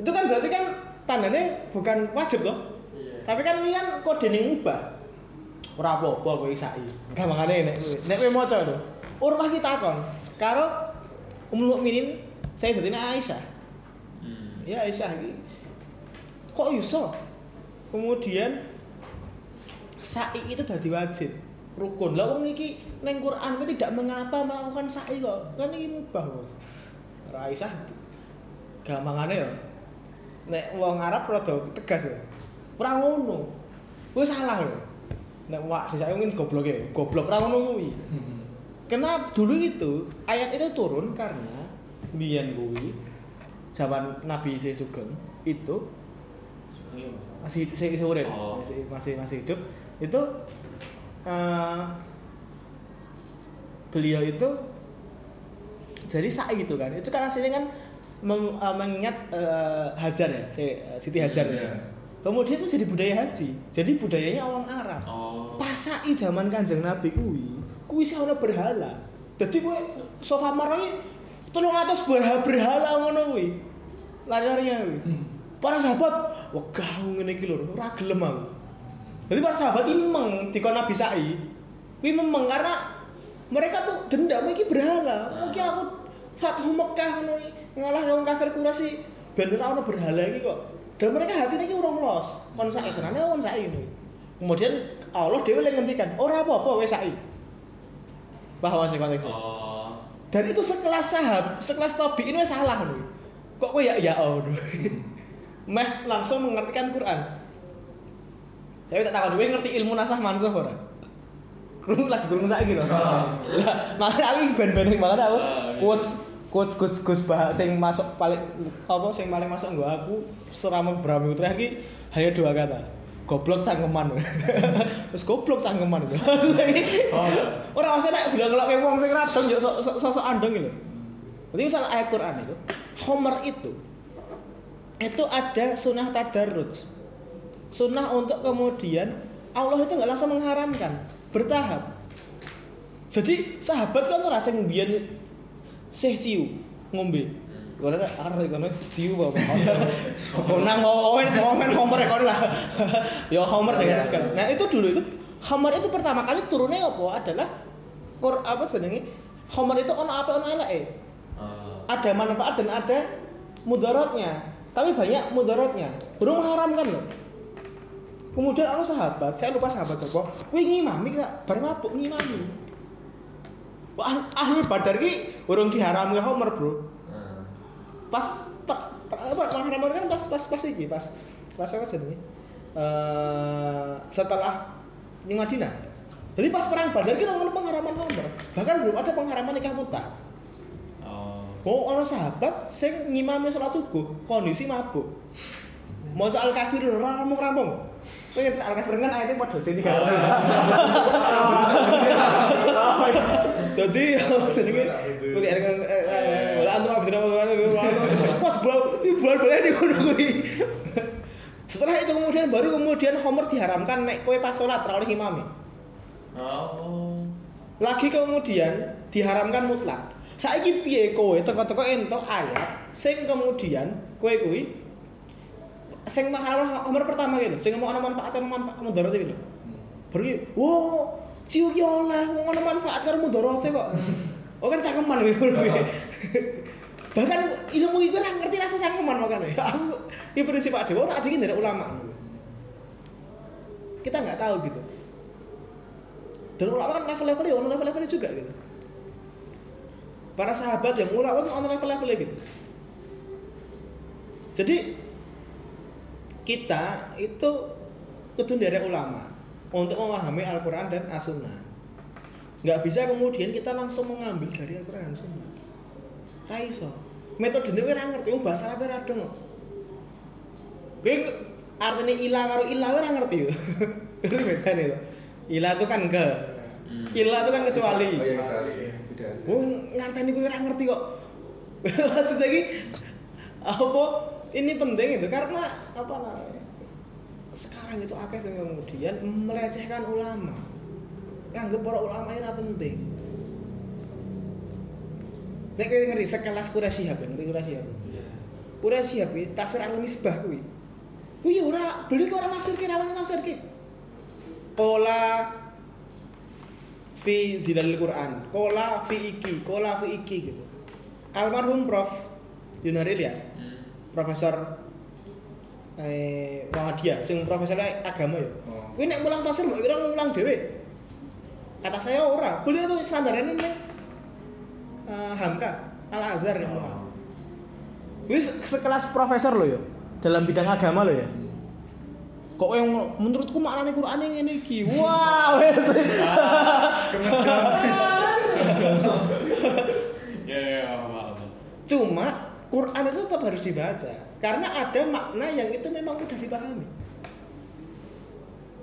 itu kan berarti kan tandanya bukan wajib loh. Iya. Tapi kan ini kan kode ning ubah. Ora apa-apa kowe isai. Gampangane nek kowe. Nek kowe maca lho. Urwah ki takon karo Ummul Mukminin Sayyidatina Aisyah. Hmm. Ya Aisyah iki kok iso? Kemudian sa'i itu dadi wajib. Rukun. Lah wong iki ning Quran kuwi tidak mengapa melakukan sa'i kok. Kan iki mubah kok. Ora Aisyah gampangane ya. Nek wong Arab rada tegas ya. Ora ngono. Kuwi salah lho. Nek wak sisa mungkin goblok ya. Goblok ora ngono kuwi. Kenapa dulu itu ayat itu turun karena biyen kuwi zaman Nabi Isa Sugeng itu masih masih, masih urip, Oh. masih, masih masih hidup itu eh, beliau itu jadi sa'i itu kan itu kan hasilnya kan mem- eh, mengingat eh, Hajar ya si, Siti Hajar ya. Iya. kemudian itu jadi budaya haji jadi budayanya orang Arab Oh. pas sa'i zaman kanjeng Nabi kuwi kuwi sih ana berhala. Jadi kuwi sofa marah ini tolong atas berhala berhala ngono kuwi. Lari-larinya kuwi. Para sahabat kau ngene iki lho ora gelem aku. Jadi para sahabat ini memang dikon Nabi sa'i. Kuwi memang karena mereka tuh dendam iki berhala. Mungkin aku Fathu Mekah ngono ngalah wong kafir Quraisy ben ora ono berhala iki kok. Dan mereka hati ini urung los. Kon sa'i tenane kon sa'i ngono kemudian Allah dewe ngendikan ora apa-apa wis bahwa sih konteksnya Oh. dan itu sekelas sahab sekelas tabi ini salah nih kok gue ya ya oh meh langsung mengertikan Quran saya tak tahu gue ngerti ilmu nasah mansuh ora Kurung lagi kurung saya gitu. Lah, makanya aku ben-ben makanya aku Ah, iya. quotes quotes quotes quotes bahas sing masuk paling apa sing paling masuk gua aku serama Brahmi Putra iki hanya dua kata. Goblok cangkeman. Terus goblok cangkeman itu. Oh. Ora usah nek bilang kalau wong sing radong yo sok sok sok andong gitu. Jadi misal ayat Quran itu, Homer itu itu ada sunnah tadarruj. Sunnah untuk kemudian Allah itu nggak langsung mengharamkan, bertahap. Jadi sahabat kan ora sing mbiyen sih ciu ngombe. Arep kono ciu apa? Konang mau mau main Homer kono lah. Ya Homer dengan Biasa. segala. Nah, itu dulu itu Homer itu pertama kali turunnya apa adalah Qur apa jenenge? Homer itu ono apa ono eleke. Oh. Ada manfaat dan ada mudaratnya. Tapi banyak mudaratnya. Belum mengharamkan loh. Kemudian anu sahabat, saya lupa sahabat siapa. Kuwi ngimami kak, bar mabuk ngimami. Wah, ah- ahli badar ki urung diharami Homer, Bro. Pas pa- pa- apa pengharaman kan pas pas pas iki, pas pas apa jenenge? Eh setelah di Madinah. Jadi pas perang Badar ki ngono pengharaman Homer. Bahkan belum ada pengharaman nikah muta. Oh. Oh, ono sahabat sing ngimami sholat subuh, kondisi mabuk. Mau soal kafir ora rampung-rampung. Kowe al kafir kan ayatnya padha sing tiga kali. Dadi jenenge kuwi kan ora antuk abdina pas bulan iki bulan bulan di ngono kuwi. Setelah itu kemudian baru kemudian Homer diharamkan nek kowe pas sholat oleh imami. Oh. lagi kemudian diharamkan mutlak. Saiki piye kowe? Teko-teko entuk ayat sing kemudian kowe kuwi sing mahal nomor pertama gitu sing ngomong ana manfaat ana manfaat mudarat gitu. Baru wow ciu ki oleh wong ana manfaat karo mudarate kok. Oh kan cangkeman gitu bahkan ilmu itu ora ngerti rasa cangkeman makanya aku ini prinsip Pak Dewa ora ada dari ulama. Kita nggak tahu gitu. Dan ulama kan level-levelnya ono level-levelnya juga gitu. Para sahabat yang ulama kan ono level-levelnya gitu. Jadi kita itu kudu dari ulama untuk memahami Al-Quran dan As-Sunnah. Nggak bisa kemudian kita langsung mengambil dari Al-Quran dan Sunnah. Raiso metode ini ora ngerti wong bahasa Arab ora dong Kowe artinya ilah karo ora ngerti yo itu bedane to ilah itu kan ke Hmm. ilah itu kan kecuali Oh iya kecuali. Oh, ngarteni kowe ora ngerti kok. Maksudnya iki apa ini penting itu karena apa namanya? Sekarang itu akeh yang kemudian melecehkan ulama. Nganggep para ulama ini penting. Nek kowe ngerti sekelas Shihab, ya, ngerti Quraisy Shihab? Iya. Quraisy Shihab iki tafsir Al-Misbah kuwi. Kuwi ora beli kok ora nafsir ki, ora nafsir ki. Kola fi zilalil Quran, kola fi iki, kola fi iki gitu. Almarhum Prof Yunari Ilyas, Hmm. Profesor eh Muhammadiyah, sing profesor agama ya. Oh. Kuwi nek mulang tafsir mbok kira mulang dhewe. Kata saya ora, beliau tuh standarnya nih uh, Hamka Al Azhar yang. Kuwi se- sekelas profesor loh ya dalam bidang agama loh ya. Kok yang menurutku maknanya Quran yang ini iki. Wah, wes. Ya ya paham. Cuma Quran itu tetap harus dibaca karena ada makna yang itu memang mudah dipahami.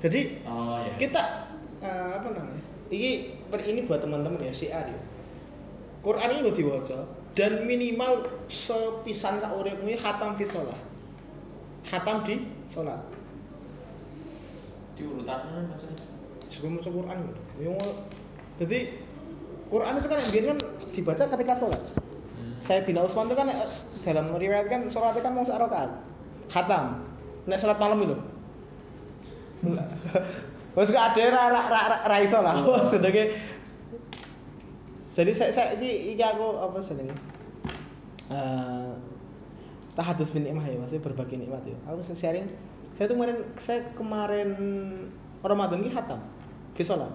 Jadi Oh ya. kita eh, apa namanya? Ini per- ini buat teman-teman ya si ya. Quran ini diwaca dan minimal sepisan sak uripmu khatam fi shalah. Khatam di sholat. Di urutan maksudnya. Sebelum maca Quran gitu. Yang jadi Quran itu kan yang biasanya kan dibaca ketika sholat. Hmm. Sayyidina Utsman itu kan eh, dalam riwayat kan sholatnya kan mau rakaat. Khatam. Nek sholat malam itu. Wes gak ada ra ra ra, ra, ra iso lah. Sedenge Jadi saya, saya ini, ini aku apa sedenge? Eh tahadus bin nikmah ya, maksudnya berbagi nikmat ya. Aku sharing saya tuh kemarin saya kemarin Ramadan ini khatam fi sholat.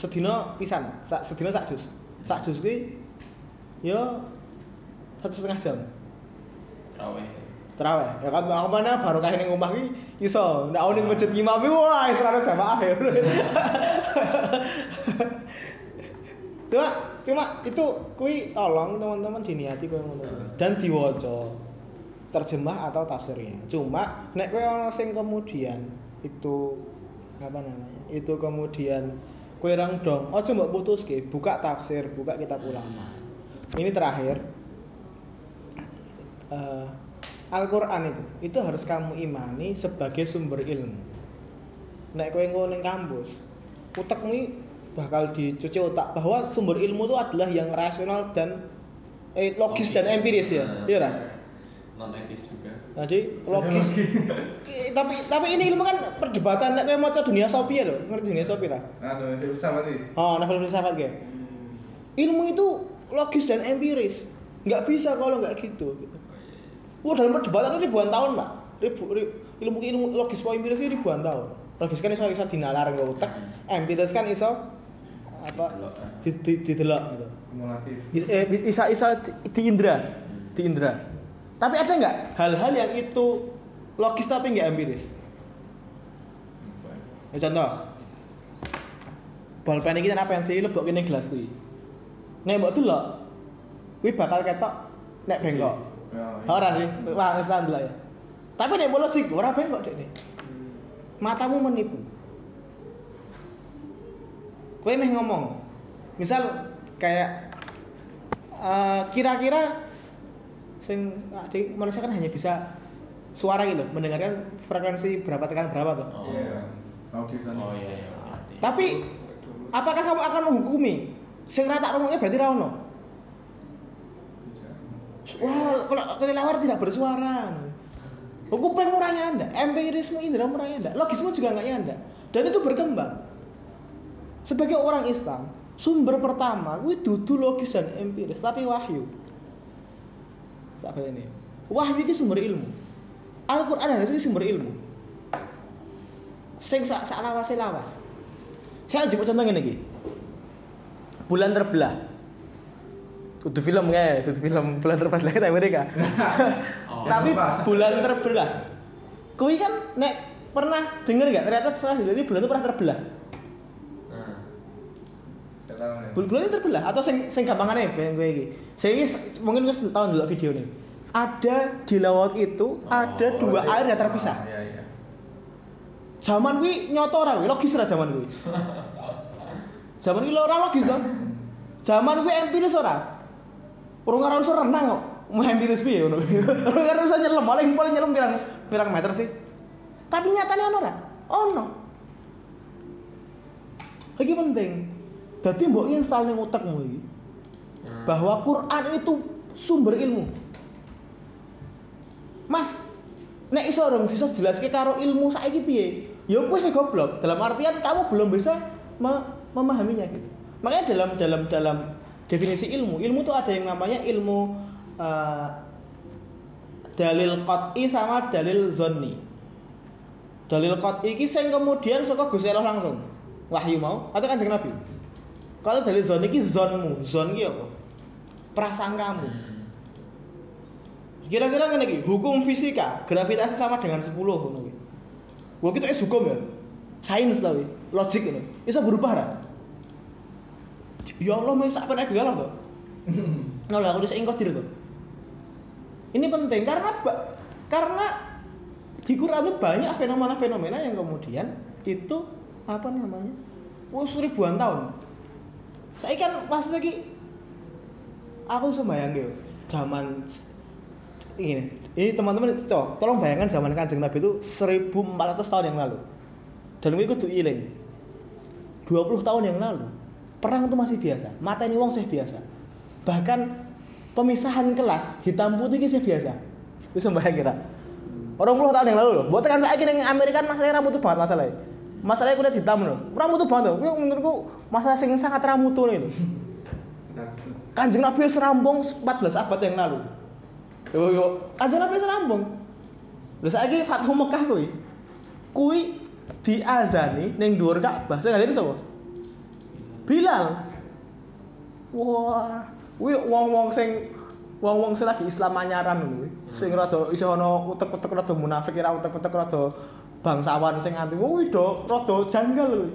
Sedina pisan, sak sedina sak juz. Sak juz ki yo satu setengah jam Raweh. terawih ya kan aku mana baru kayak ning omah ki iso ndak ono ning masjid imam ki wah iso ada jamaah ya cuma cuma itu kui tolong teman-teman diniati kowe ngono. Kuwi. dan diwaca terjemah atau tafsirnya. Cuma nek kowe ono sing kemudian itu apa namanya itu kemudian kowe rang dong aja mbok putuske buka tafsir buka kitab ulama. Ini terakhir. Eh, Al-Quran itu itu harus kamu imani sebagai sumber ilmu. Nek kowe ngono ning kampus utekmu bakal dicuci otak bahwa sumber ilmu itu adalah yang rasional dan eh, logis, dan empiris ya? Iya ora Non etis juga. jadi logis. tapi tapi ini ilmu kan perdebatan nek maca dunia sopi ya lho. Ngerti dunia sopi lah Anu, saya bisa mati. oh novel filsafat kayak ilmu itu logis dan empiris. Nggak bisa kalau nggak gitu gitu. Wah dalam perdebatan itu ribuan tahun pak ribu, ri- ilmu ilmu logis po empiris itu ribuan tahun. Logis kan iso iso dinalar nggak utek. Empiris kan iso apa? Delok, eh. di, di, didelok gitu. Kumulatif. Eh, bisa bisa di, indra. Di indra. Tapi ada nggak hal-hal yang itu logis tapi nggak empiris? Ya contoh. Bolpen ini apa yang sih lebok ini gelas kuwi. Nek mbok delok kuwi bakal ketok nek bengkok. Ya, ora sih wah wis ya. Tapi nek logik ora bengkok dek matamu menipu kowe meh ngomong misal kayak eh, kira-kira sing ah, di manusia kan hanya bisa suara gitu mendengarkan frekuensi berapa tekan berapa tuh Oh. Iya. Oh iya iya. ngerti. tapi Apakah kamu akan menghukumi? Sing ra tak rungokke berarti ra ono. Wah, kalau kelelawar tidak bersuara. Kuping murahnya Anda, empirisme indera murahnya Anda, logisme juga enggaknya Anda. Dan itu berkembang. Sebagai orang Islam, sumber pertama kuwi dudu logis dan empiris, tapi wahyu. Tak ini. Wahyu itu sumber ilmu. Al-Qur'an itu sumber ilmu. Sing sak sak lawase lawas. Saya jemput contoh ngene iki. Bulan terbelah. Kudu film kayak, kudu film bulan terbelah kita Amerika. Oh, Tapi bulan terbelah. Kui kan nek pernah denger gak ternyata setelah jadi bulan itu pernah terbelah. Gak tahu nih. Bul- Bulan itu terbelah atau sing sing gampangane ben kowe iki. Saya ini se- mungkin wis dulu video nih. Ada di laut itu ada Oh, dua air yang terpisah. Ah, Iya, iya. Zaman kuwi nyoto ora kuwi, logis ora zaman kuwi. Zaman kuwi ora logis to. Zaman kuwi empiris ora. Urung karo unsur renang kok. Mau empiris piye ngono. Urung karo unsur nyelam, paling paling nyelam pirang pirang meter sih. Tapi nyatanya ono ora? Ono. Iki penting. Dadi mbok install ning otakmu iki Hmm. bahwa Quran itu sumber ilmu. Mas, nek iso dong bisa jelaske karo ilmu saiki piye? Ya kowe sing goblok. Dalam artian kamu belum bisa me- memahaminya gitu. Makanya dalam dalam dalam definisi ilmu, ilmu itu ada yang namanya ilmu eh, dalil qat'i sama dalil zonni. Dalil qat'i iki sing kemudian saka Gusti Allah langsung. Wahyu mau atau kanjeng Nabi? Kalau dalil zon iki zonmu, zon iki apa? Prasangkamu. Kira-kira ngene iki, hukum fisika, gravitasi sama dengan 10 ngono kuwi. Wah, kita es hukum ya. Sains tau iki, logik ngono. Bisa berubah ra? Ya Allah, mau sak penek galah to. Ngono aku bisa ingkot diri to. Ini penting karena karena di Quran itu banyak fenomena-fenomena yang kemudian itu apa namanya? Wah, ribuan tahun. Saya kan pas lagi aku bisa bayangin zaman ini. Ini teman-teman cok tolong bayangkan zaman kanjeng nabi itu 1400 tahun yang lalu. Dan gue kudu iling. 20 tahun yang lalu. Perang itu masih biasa. Mata ini wong sih biasa. Bahkan pemisahan kelas hitam putih itu biasa. Bisa bayangin kira orang puluh tahun yang lalu loh. Buat tekan saya yang Amerika masalahnya rambut banget masalahnya masalahnya kuliah hitam loh rambut banget loh menurutku masalah sing sangat rambut nih loh Kanjeng Nabi wis rampung 14 abad yang lalu. Yo yo, Kanjeng Nabi wis rampung. Lha saiki Fathu Mekah kuwi. Kuwi diazani ning dhuwur Ka'bah. Sing ngajeni sapa? Bilal. Wah, kuwi wong-wong sing wong-wong sing lagi Islam anyaran kuwi. Sing rada iso ana utek-utek rada munafik ora utek-utek rada bangsawan sing anti. Kuwi do rada janggal kuwi.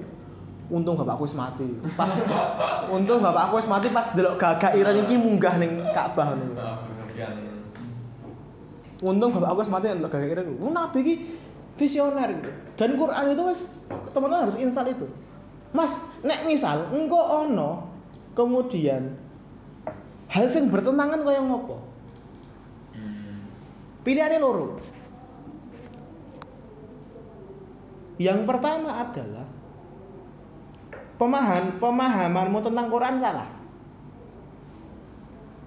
Untung bapakku wis mati. Pas untung bapakku wis mati pas delok gagak iran iki munggah ning Ka'bah ngono. Ah. Untung bapakku wis mati delok gagak iran. Oh, Nabi iki visioner gitu. Dan Quran itu wis teman-teman harus install itu. Mas, nek misal engko ono kemudian hal sing bertentangan kaya ngopo? Hmm. Pilihannya loro. Yang pertama adalah pemahaman pemahamanmu tentang Quran salah.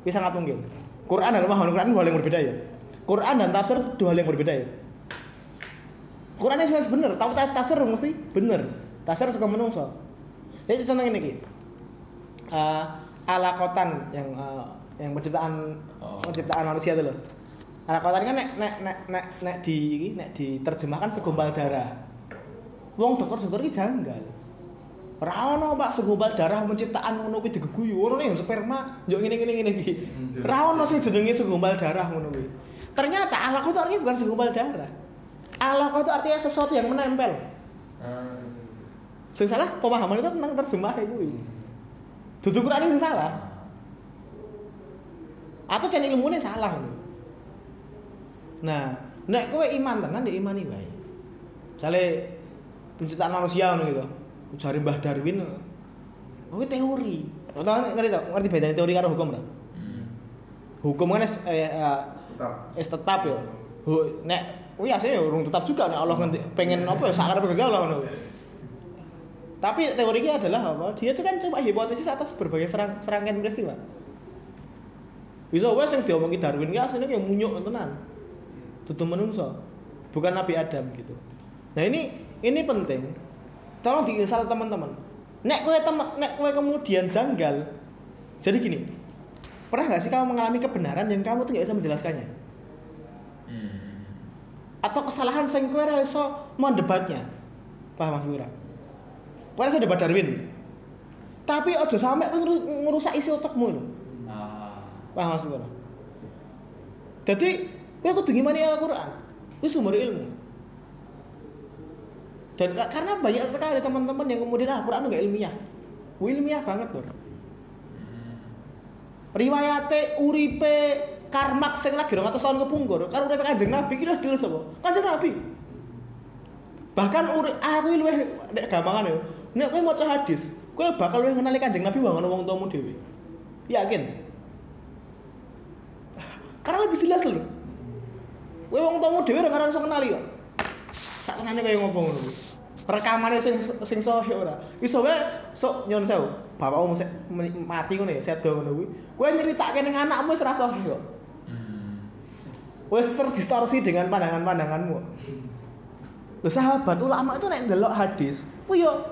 Ini sangat mungkin. Quran dan pemahaman Quran dua hal yang berbeda ya. Quran dan tafsir dua hal yang berbeda ya. Quran ini sebenarnya bener, tapi taf- tafsir mesti bener. Tafsir suka menungso. Jadi contoh ini ki. Eh, alakotan yang eh, yang penciptaan Oh. penciptaan manusia itu loh. Alakotan kan nek nek nek nek nek di nek diterjemahkan segumpal darah. Wong dokter-dokter iki janggal. Ora ono Pak segumpal darah penciptaan ngono kuwi digeguyu. Ono ning sperma yo ngene ngene iki. Hmm, Ora ono sing jenenge segumpal darah ngono kuwi. Ternyata alaqah itu artinya bukan segumpal darah. Alaqah itu artinya sesuatu yang menempel. Ah. Sing salah pemahaman itu tentang terjemah kuwi. Dudu Quran sing salah. Atau channel ilmunya salah ngono. Nah, nek kowe iman tenan ya imani wae. Misale penciptaan manusia ngono gitu. Jari Mbah Darwin. Oh, teori. Tahu ngerti tau? Ngerti bedanya teori karo hukum? Hmm. Hukum kan es, eh, eh, Tetap. es tetap ya. Hu- Nek kuwi asline ya urung tetap juga nek Allah ngerti pengen apa ya sakarepe Gusti Allah ngono. Tapi teorinya adalah apa? Dia itu kan cuma hipotesis atas berbagai serang, serangkaian peristiwa. Bisa wae sing diomongi Darwin ki asline kayak munyuk tenan. Dudu menungso. Bukan Nabi Adam gitu. Nah, ini ini penting. Tolong diinstal teman-teman. Nek kowe tem- nek kowe kemudian janggal. Jadi gini. Pernah nggak sih kamu mengalami kebenaran yang kamu tuh nggak bisa menjelaskannya? Hmm. Atau kesalahan sing kowe ora iso mendebatnya? Paham Mas Lura? Kowe ora iso debat Darwin. Tapi aja sampe kowe ngru- ngerusak isi otakmu lho. Ah. Paham Mas Lura? Jadi kowe kudu ngimani Al-Qur'an. Itu sumber ilmu. Dan ka- karena banyak sekali teman-teman yang kemudian ah, Al-Qur'an itu gak ilmiah. Ilmiah banget loh. Hmm. Riwayate uripe Karmak sing lagi 200 tahun kepungkur, karo uripe Kanjeng Nabi ki lho dulu sapa? Kanjeng Nabi. Bahkan uri aku luwih nek gampangan yo. Nek kowe maca hadis, kowe bakal luwih ngenali Kanjeng Nabi bangun wong tuamu dhewe. Yakin? Karena lebih jelas lho. Kowe wong tuamu dhewe ora iso kenali kok. Saktenane kaya ngopo ngono. Rekamane sing sing sahih ora. Iso wae sok nyon sewu. Bapakmu sik mati ngono ya, sedo ngono kuwi. Kowe nyeritake ning anakmu wis ora sahih kok. Hmm. Wes terdistorsi dengan pandangan-pandanganmu. Loh sahabat ulama itu nek ndelok hadis, kuwi yo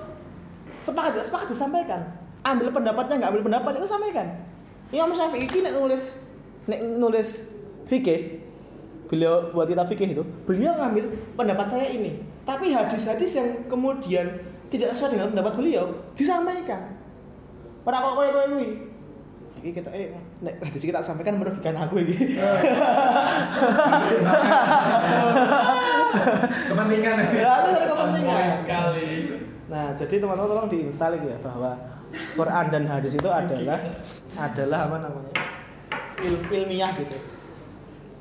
sepakat gak sepakat disampaikan. Ambil pendapatnya nggak ambil pendapat itu sampaikan. Imam Syafi'i ini nek nulis nek nulis fikih beliau buat kita fikih itu beliau ngambil pendapat saya ini tapi hadis-hadis yang kemudian tidak sesuai dengan pendapat beliau disampaikan orang kok kowe kowe iki kita eh nek hadis kita sampaikan merugikan aku iki Kepentingan. ya itu ada kepentingan sekali. Nah, jadi teman-teman tolong diinstal ya bahwa Quran dan hadis itu adalah adalah apa namanya? Il, ilmiah gitu.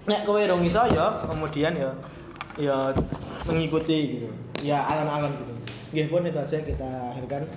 Nek kowe rong iso ya, kemudian ya ya mengikuti gitu. Ya alam-alam gitu. Gih pun itu aja kita akhirkan.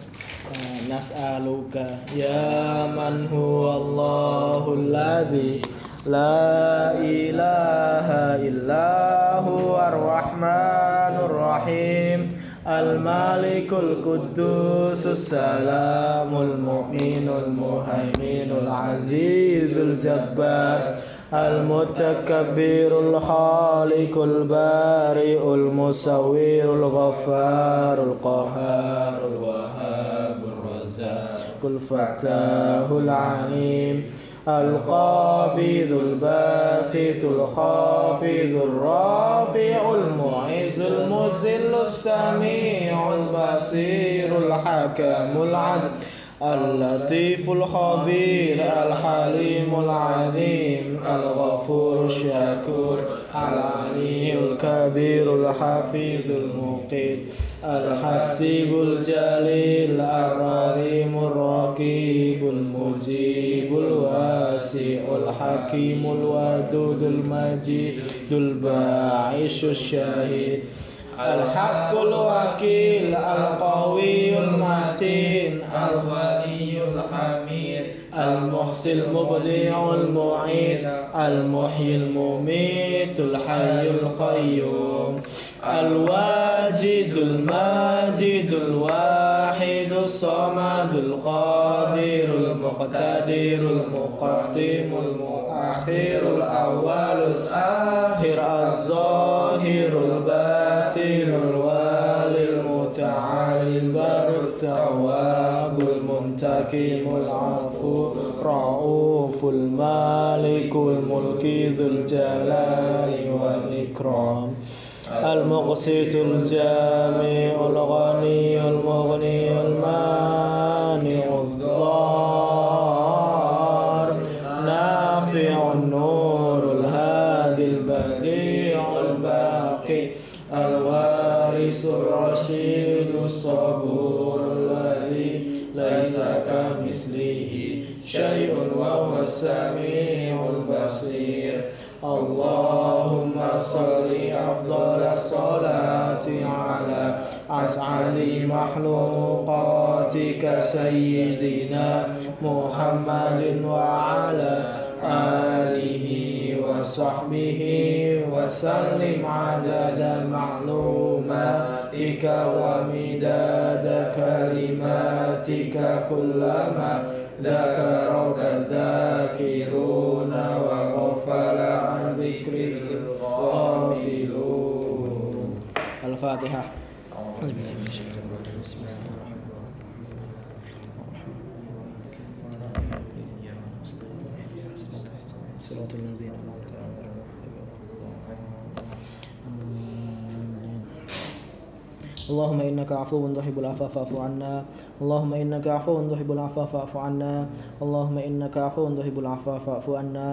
Nas Nas'aluka Ya man huwallahu alladhi La ilaha illahu ar-Rahmanur Rahim. Al-Malikul Quddusus Salamul Mu'minul Muhaiminul Azizul Jabbar. المتكبر الخالق البارئ المصور الغفار القهار الوهاب الرزاق. الفتاه العليم. القابض الباسط الخافض الرافع المعز المذل السميع البصير الحكم العدل. اللطيف الخبير الحليم العظيم الغفور الشكور العلي الكبير الحفيظ المقيت الحسيب الجليل الرحيم الرقيب المجيب الواسع الحكيم الودود المجيد الباعث الشهيد. الحق الوكيل القوي المتين الولي الحميد المحسن المبدع المعيد المحيي المميت الحي القيوم الواجد الماجد الواحد الصمد القادر المقتدر المقدم المؤخر الأول الآخر الظاهر الباطن التواب المنتقم العفو. رؤوف المالك الملك ذو الجلال والإكرام. المقسط الجامع الغني المغني المانع الضار. نافع النور الهادي البديع الباقي. الوارث الرشيد الصبور الذي ليس كمثله شيء وهو السميع البصير. اللهم صل أفضل الصلاة على أسعد مخلوقاتك سيدنا محمد وعلى آله وصحبه وسلم عدد معلومات. كلماتك ومداد كلماتك كلما ذكرك الذاكرون وغفل عن ذكرك الغافلون الفاتحة أعوذ بالله من الشيطان الرجيم بسم الله الرحمن الرحيم صراط الذين اللهم إنك عفو تحب العفو فاعف عنا. اللهم إنك عفو تحب العفو فاعف عنا. اللهم إنك عفو تحب العفو فاعف عنا.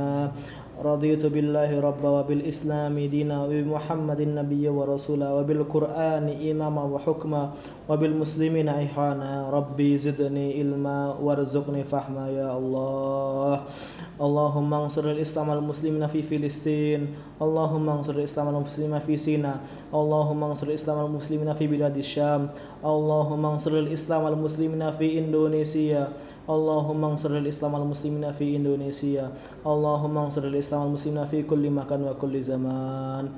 رضيت بالله ربا وبالإسلام دينا وبمحمد النبي ورسولا وبالقرآن إماما وحكما وبالمسلمين إحانا ربي زدني علما وارزقني فهما يا الله. اللهم انصر الإسلام والمسلمين في فلسطين. اللهم انصر الإسلام والمسلمين في سيناء. اللهم انصر الإسلام والمسلمين في بلاد الشام. اللهم انصر الإسلام والمسلمين في إندونيسيا. اللهم انصر الإسلام والمسلمين في إندونيسيا اللهم انصر الإسلام والمسلمين في كل مكان وكل زمان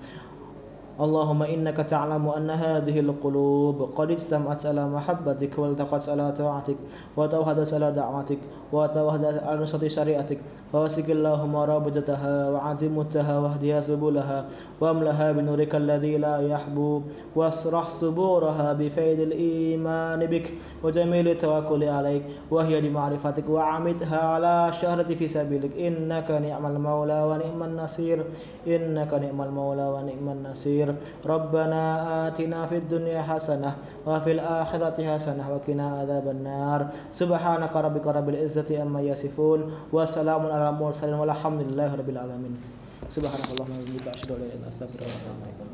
اللهم إنك تعلم أن هذه القلوب قد اجتمعت على محبتك والتقت على طاعتك وتوحدت على دعوتك وتوحدت على نصرة شريعتك فوسك اللهم رابطتها وعدمتها واهدها سبلها واملها بنورك الذي لا يحبو واشرح صبورها بفيض الإيمان بك وجميل التوكل عليك وهي لمعرفتك وعمدها على شهرة في سبيلك إنك نعم المولى ونعم النصير إنك نعم المولى ونعم النصير ربنا آتنا في الدنيا حسنة وفي الآخرة حسنة وقنا عذاب النار سبحانك ربك رب العزة عما يصفون وسلام على ala mursalin walhamdulillahi alamin. Subhanakallahumma wa bihamdika asyhadu an la ilaha wa